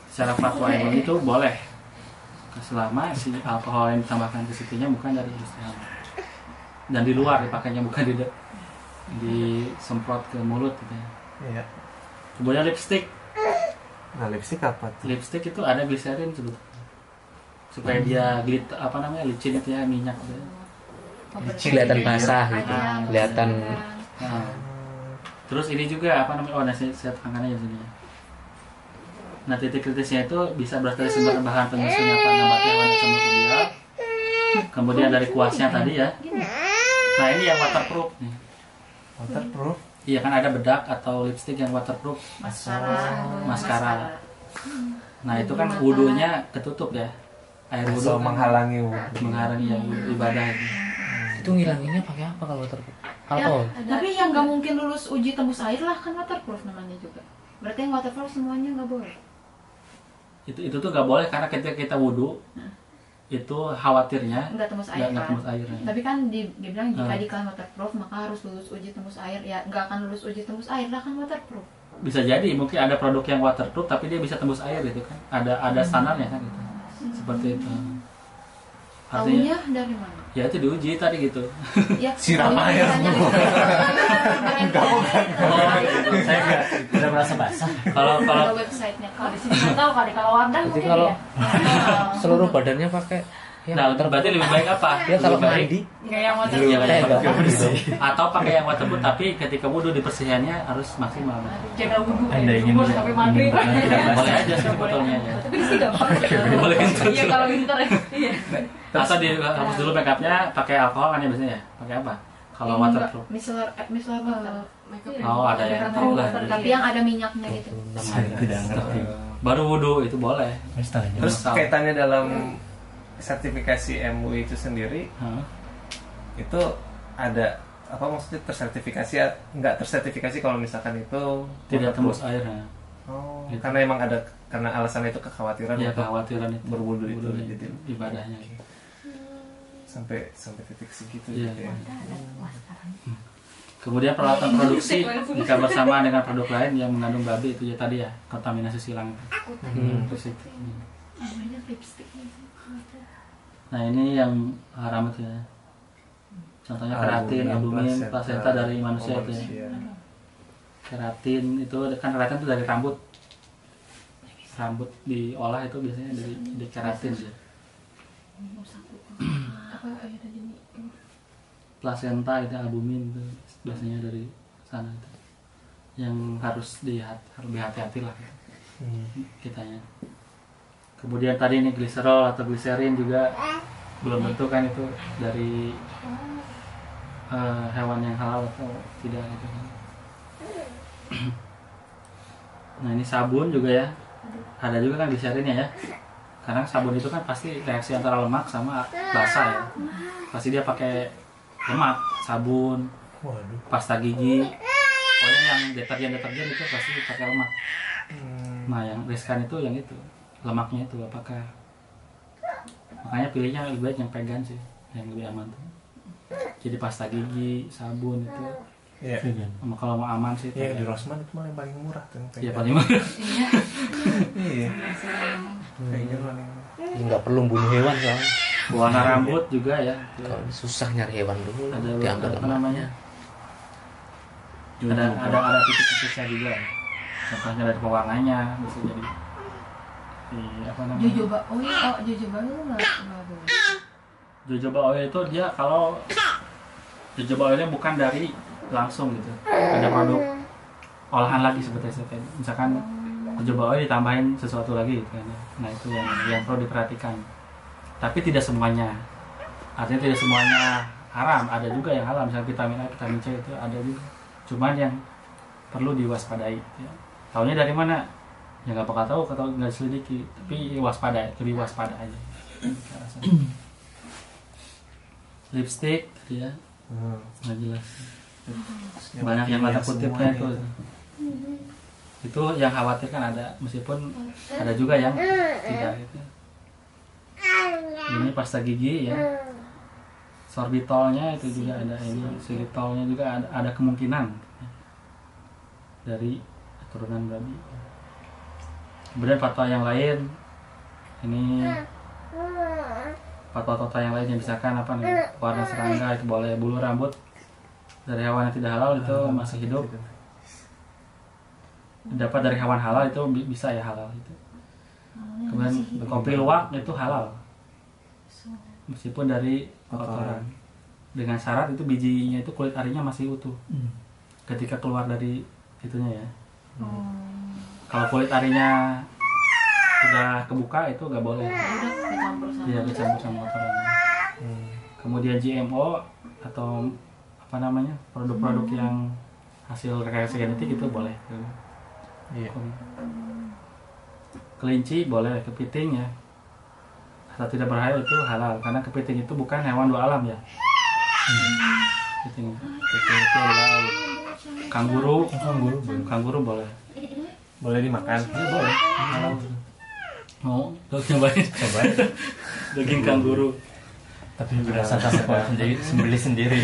secara fatwa MUI itu boleh. Selama si alkohol yang ditambahkan ke situnya bukan dari industri hammer dan di luar dipakainya bukan di disemprot ke mulut gitu ya. Iya. Kemudian lipstick, Nah, lipstick apa tuh? lipstick itu ada gliserin sebetulnya supaya dia glit apa namanya licin itu ya minyak gitu ya. Kelihatan basah gitu. Kelihatan Nah, terus ini juga apa namanya oh nah saya, tekankan aja di sini ya. Nah titik kritisnya itu bisa berasal dari sumber bahan penyusun apa ada sama biar kemudian dari kuasnya tadi ya. Nah ini yang waterproof nih. Waterproof. Iya kan ada bedak atau lipstick yang waterproof Maskara. maskara. Nah itu kan wudhunya ketutup ya air wudhu kan menghalangi wudhu. menghalangi yang ibadah itu. itu ngilanginnya pakai apa kalau waterproof? Alkohol. Tapi yang nggak mungkin lulus uji tembus air lah kan waterproof namanya juga. Berarti yang waterproof semuanya nggak boleh. Itu itu tuh gak boleh karena ketika kita wudhu itu khawatirnya Nggak tembus air nggak kan. tembus air. Tapi kan di, dibilang jika Hmm. dikalian waterproof maka harus lulus uji tembus air. Ya nggak akan lulus uji tembus air lah kan waterproof. Bisa jadi mungkin ada produk yang waterproof tapi dia bisa tembus air gitu kan. Ada ada standarnya kan gitu. Seperti itu. Artinya Tahunya dari mana? Ya itu diuji tadi gitu. Ya, Siram kalau air. misalnya Oh, saya nggak tidak merasa basah Kalau kalau websitenya kalau kalau di sini tahu kali kalau Wardah mungkin kalau ya [LAUGHS] seluruh badannya pakai yang nah waterproof. berarti lebih baik apa? Ya kalau Lebih mandi nggak yang Iya, Eh, yang waterproof. gitu. atau pakai yang waterproof tapi ketika wudhu dibersihannya harus maksimal. jaga wudhu Anda ingin sampai tidak [LAUGHS] Boleh aja sebetulnya ya. tapi di sini nggak boleh Boleh gitu. iya kalau winter ya iya Atau di hapus dulu make upnya pakai alkohol kan ya biasanya ya? Pakai apa? Kalau waterproof. micellar micellar water. Oh ada yang lah. Tapi yang ada minyaknya gitu. saya tidak ngerti Baru wudhu itu boleh. Terus kaitannya dalam sertifikasi MUI itu sendiri itu ada apa maksudnya tersertifikasi ya? nggak tersertifikasi kalau misalkan itu Tidak tembus air. ya. Oh, Gitu. karena emang ada karena alasan itu kekhawatiran Iya untuk kekhawatiran itu. berwudu itu Wudhu jadi ibadahnya. Sampai sampai titik segitu Iya. gitu ya. Kemudian peralatan produksi jika bersama dengan produk lain yang mengandung babi itu ya tadi ya kontaminasi silang. Hmm. Itu. Nah ini yang haram itu ya. Contohnya keratin, albumin, plasenta dari manusia itu ya. Keratin itu kan keratin itu dari rambut. Rambut diolah itu biasanya dari, dari keratin ya. Apa ya tadi ini plasenta itu albumin itu biasanya dari sana itu. Yang harus dilihat harus hati-hati lah gitu, kitanya. Kemudian tadi ini gliserol atau gliserin juga belum tentu kan itu dari eh, hewan yang halal atau tidak gitu kan. [CLEARS THROAT] Nah ini sabun juga ya. Ada juga kan gliserinnya ya karena sabun itu kan pasti reaksi antara lemak sama basah ya. Pasti dia pakai lemak sabun Waduh. pasta gigi. Pokoknya yang deterjen deterjen itu pasti pakai lemak. Nah yang riskan itu yang itu lemaknya itu apakah? Makanya pilihnya lebih baik yang vegan sih yang lebih aman tuh. Jadi pasta gigi sabun itu Iya. sama kalau mau aman sih Iya di ya, Rosman itu malah yang paling murah tuh. ya paling murah Iya. Kayaknya paling. Ya, nggak perlu bunuh hewan soalnya warna rambut juga ya kalau susah nyari hewan dulu ada diambil apa namanya ada ada ada titik-titiknya juga ya. contohnya dari pewarnanya bisa jadi di apa namanya jojoba oh iya oh jojoba itu nggak nggak boleh jojoba oil itu dia kalau jojoba oilnya bukan dari langsung gitu. Ada produk olahan lagi seperti itu misalkan jojoba oil ditambahin sesuatu lagi gitu kan ya. nah itu yang yang perlu diperhatikan. Tapi tidak semuanya. Artinya tidak semuanya haram. Ada juga yang halal misalnya vitamin A vitamin C itu ada juga. Cuman yang perlu diwaspadai ya. tahunya dari mana? Ya nggak bakal tahu atau nggak diselidiki. Tapi waspada lebih waspada aja. [CLEARS THROAT] Lipstick tadi ya. Hmm. nggak jelas banyak yang kata kutipnya itu. Itu yang khawatir kan ada meskipun ada juga yang tidak gitu. Ini pasta gigi ya. Sorbitolnya itu juga ada ini xylitolnya juga ada, ada kemungkinan. Dari keturunan babi. Kemudian fatwa yang lain. Ini fatwa-fatwa yang lain yang misalkan apa nih? Warna serangga itu boleh bulu rambut dari hewan yang tidak halal itu masih hidup. dapat dari hewan halal itu bi- bisa ya halal itu. Kemudian kopi luwak itu halal. Meskipun dari kotoran. dengan syarat itu bijinya itu kulit arinya masih utuh. Ketika keluar dari itunya ya. Kalau kulit arinya sudah kebuka itu nggak boleh. Udah kecampur sama Iya sama kotorannya. Kemudian GMO atau apa namanya produk-produk yang hasil rekayasa genetik itu boleh. Iya. Kelinci boleh, kepiting ya. Asal tidak berbahaya itu halal karena kepiting itu bukan hewan dua alam ya. Kepiting, kepiting itu halal. Kanguru, kanguru, kanguru boleh. Boleh dimakan. Iya boleh. Halal. Mau cobain? Cobain. [LAUGHS] Daging kanguru. Tapi berasa tak sekolah sendiri, sembeli sendiri.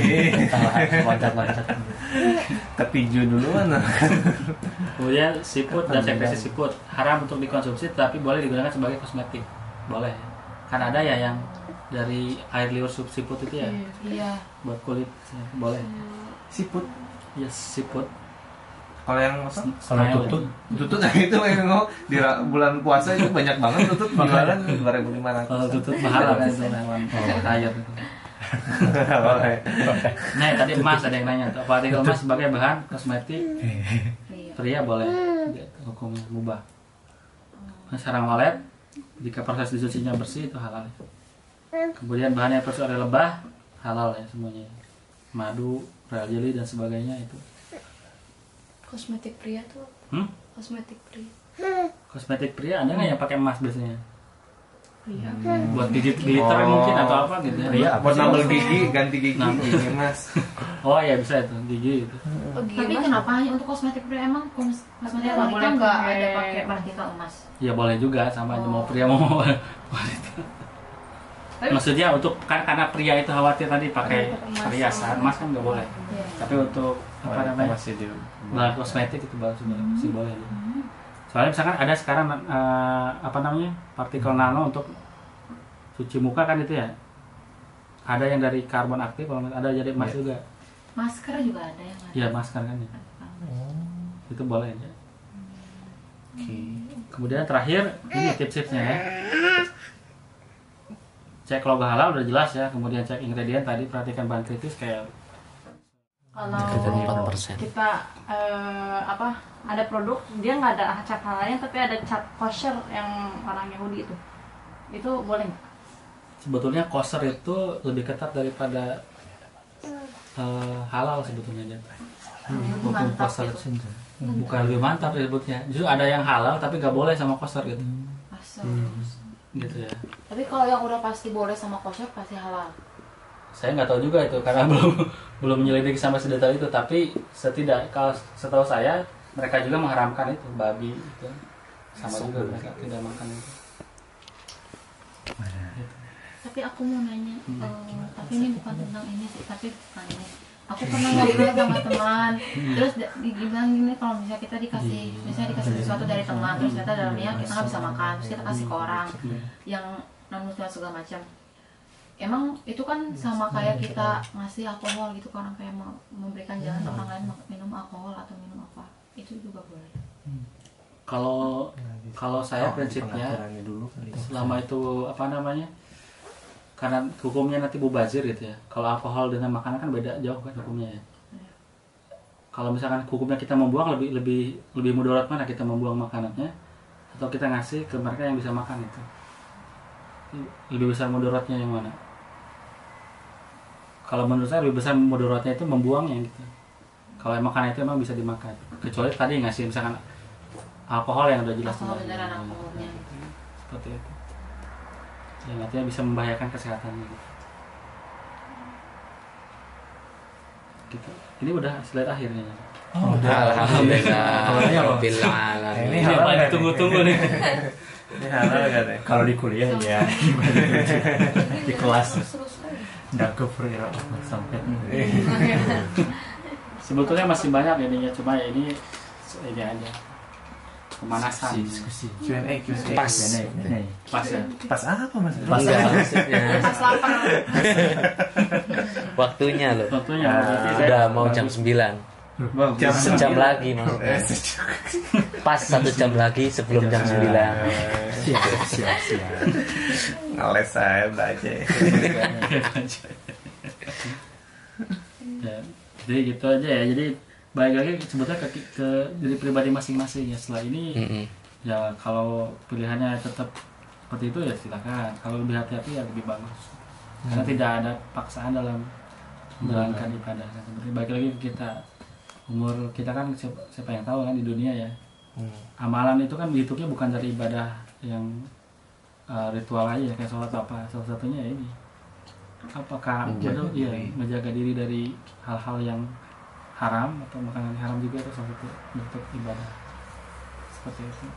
[LAUGHS] Loncat-loncat. Kepiju duluan. Kemudian siput dan sekresi siput haram untuk dikonsumsi tapi boleh digunakan sebagai kosmetik. Boleh. Kan ada ya yang dari air liur sup siput itu ya iya buat kulit boleh. Siput. Ya siput. Kalau yang apa? Kalau tutut, Tutut nah itu yang ngomong di bulan puasa itu banyak banget tutut jualan dua ribu lima ratus. Kalau tutut mahal itu hewan air itu. Boleh. Nah tadi emas ada yang nanya tuh, apa artikel emas sebagai bahan kosmetik iya pria boleh hukumnya mubah. Nah, sarang walet jika proses dicucinya bersih itu halal. Kemudian bahan yang terus oleh lebah halal ya semuanya. Madu, royal jelly dan sebagainya itu. Kosmetik pria tuh Hmm? kosmetik pria Kosmetik pria ada nggak yang pakai emas biasanya? iya Buat gigit glitter Oh. mungkin atau apa gitu ya? Pria Buat nambel gigi, ganti gigi, gigi mas. Oh ya bisa itu gigi itu. oh, tapi kenapa hanya untuk kosmetik pria emang kos- kosmetik wanita nggak ada pakai partikel emas Ya boleh juga sama aja mau pria mau wanita. Maksudnya untuk kan karena pria itu khawatir tadi pakai Emas. perhiasan, emas kan nggak boleh. Iya. Tapi untuk apa namanya Masih di. bahan kosmetik itu bagus juga sih boleh. Soalnya misalkan ada sekarang eh, apa namanya partikel nano untuk cuci muka kan itu ya. Ada yang dari karbon aktif, kalau ada jadi emas juga. masker juga ada yang ada Iya masker kan ya. Itu boleh ya. Kemudian terakhir ini tips-tipsnya ya. cek logo halal udah jelas ya kemudian cek ingredient tadi perhatikan bahan kritis kayak kalau 4%. kita eh, apa ada produk dia nggak ada cap halalnya tapi ada cap kosher yang orang Yahudi itu itu boleh nggak? sebetulnya kosher itu lebih ketat daripada eh, halal sebetulnya dia. Lebih Hukum mantap kosher gitu. bukan lebih mantap disebutnya justru ada yang halal tapi nggak boleh sama kosher gitu Asal. gitu ya Tapi kalau yang udah pasti boleh sama kosher pasti halal. Saya nggak tahu juga itu karena [LAUGHS] belum belum menyelidiki sampai sedetail itu. Tapi setidak kalau setahu saya mereka juga mengharamkan itu babi itu. Sama juga mereka tidak makan itu. Tapi aku mau nanya, Hmm. eh, tapi ini bukan tentang ini sih, tapi bukan ini. Aku pernah ngobrol sama [LAUGHS] teman, Hmm. terus dibilang gini kalau misalnya kita dikasih, misalnya dikasih sesuatu dari teman, terus ternyata dalamnya kita nggak bisa makan, terus kita kasih ke orang yang non muslim segala macam. Emang itu kan sama kayak kita ngasih alkohol gitu orang kayak mau- memberikan jalan ke orang lain minum alkohol atau minum apa, itu juga boleh. kalau kalau saya prinsipnya Pengaturannya dulu kali. selama itu apa namanya karena hukumnya nanti mubazir gitu ya. Kalau alkohol dengan makanan kan beda jauh kan hukumnya ya. Kalau misalkan hukumnya kita membuang lebih lebih lebih mudarat mana kita membuang makanannya atau kita ngasih ke mereka yang bisa makan itu? Lebih besar mudaratnya yang mana kalau menurut saya lebih besar mudaratnya itu membuangnya gitu. Kalau yang makanan itu emang bisa dimakan. Kecuali tadi ngasih misalkan alkohol yang udah jelas Alkohol beneran alkoholnya. seperti itu. Yang artinya bisa membahayakan kesehatannya gitu. gitu. Ini udah slide akhirnya. Oh, Alhamdulillah. Rabbil Ini apa kan? tunggu-tunggu nih? Ini halal kan ya? Kalau di kuliah ya [LAUGHS] di kelas nggak ke sampai [LAUGHS] sebetulnya masih banyak ininya cuma ya ini ini aja pemanasan diskusi. Q&A, Q&A. Pas. pas ya Pas apa mas? Enggak maksudnya [LAUGHS] Pas lapar. [LAUGHS] waktunya loh. tentunya berarti saya Udah mau jam 9 Jam Sejam lagi maksudnya Pas satu jam lagi sebelum jam 9 Siap, siap, siap. Ngeles saya belajar. ya, jadi gitu aja ya. Jadi balik lagi sebetulnya ke, ke diri pribadi masing-masing ya. Setelah ini Mm-mm. ya kalau pilihannya tetap seperti itu ya silakan. Kalau lebih hati-hati ya lebih bagus. Karena tidak ada paksaan dalam menjalankan ibadah. Seperti balik lagi ke kita umur kita kan siapa, yang tahu kan di dunia ya. Amalan itu kan dihitungnya bukan dari ibadah yang uh, ritual aja ya, kayak sholat apa. Salah satunya ya ini. Apakah Menjaga betul? Iya menjaga diri dari hal-hal yang haram atau makanan haram juga itu salah satu bentuk ibadah. Seperti itu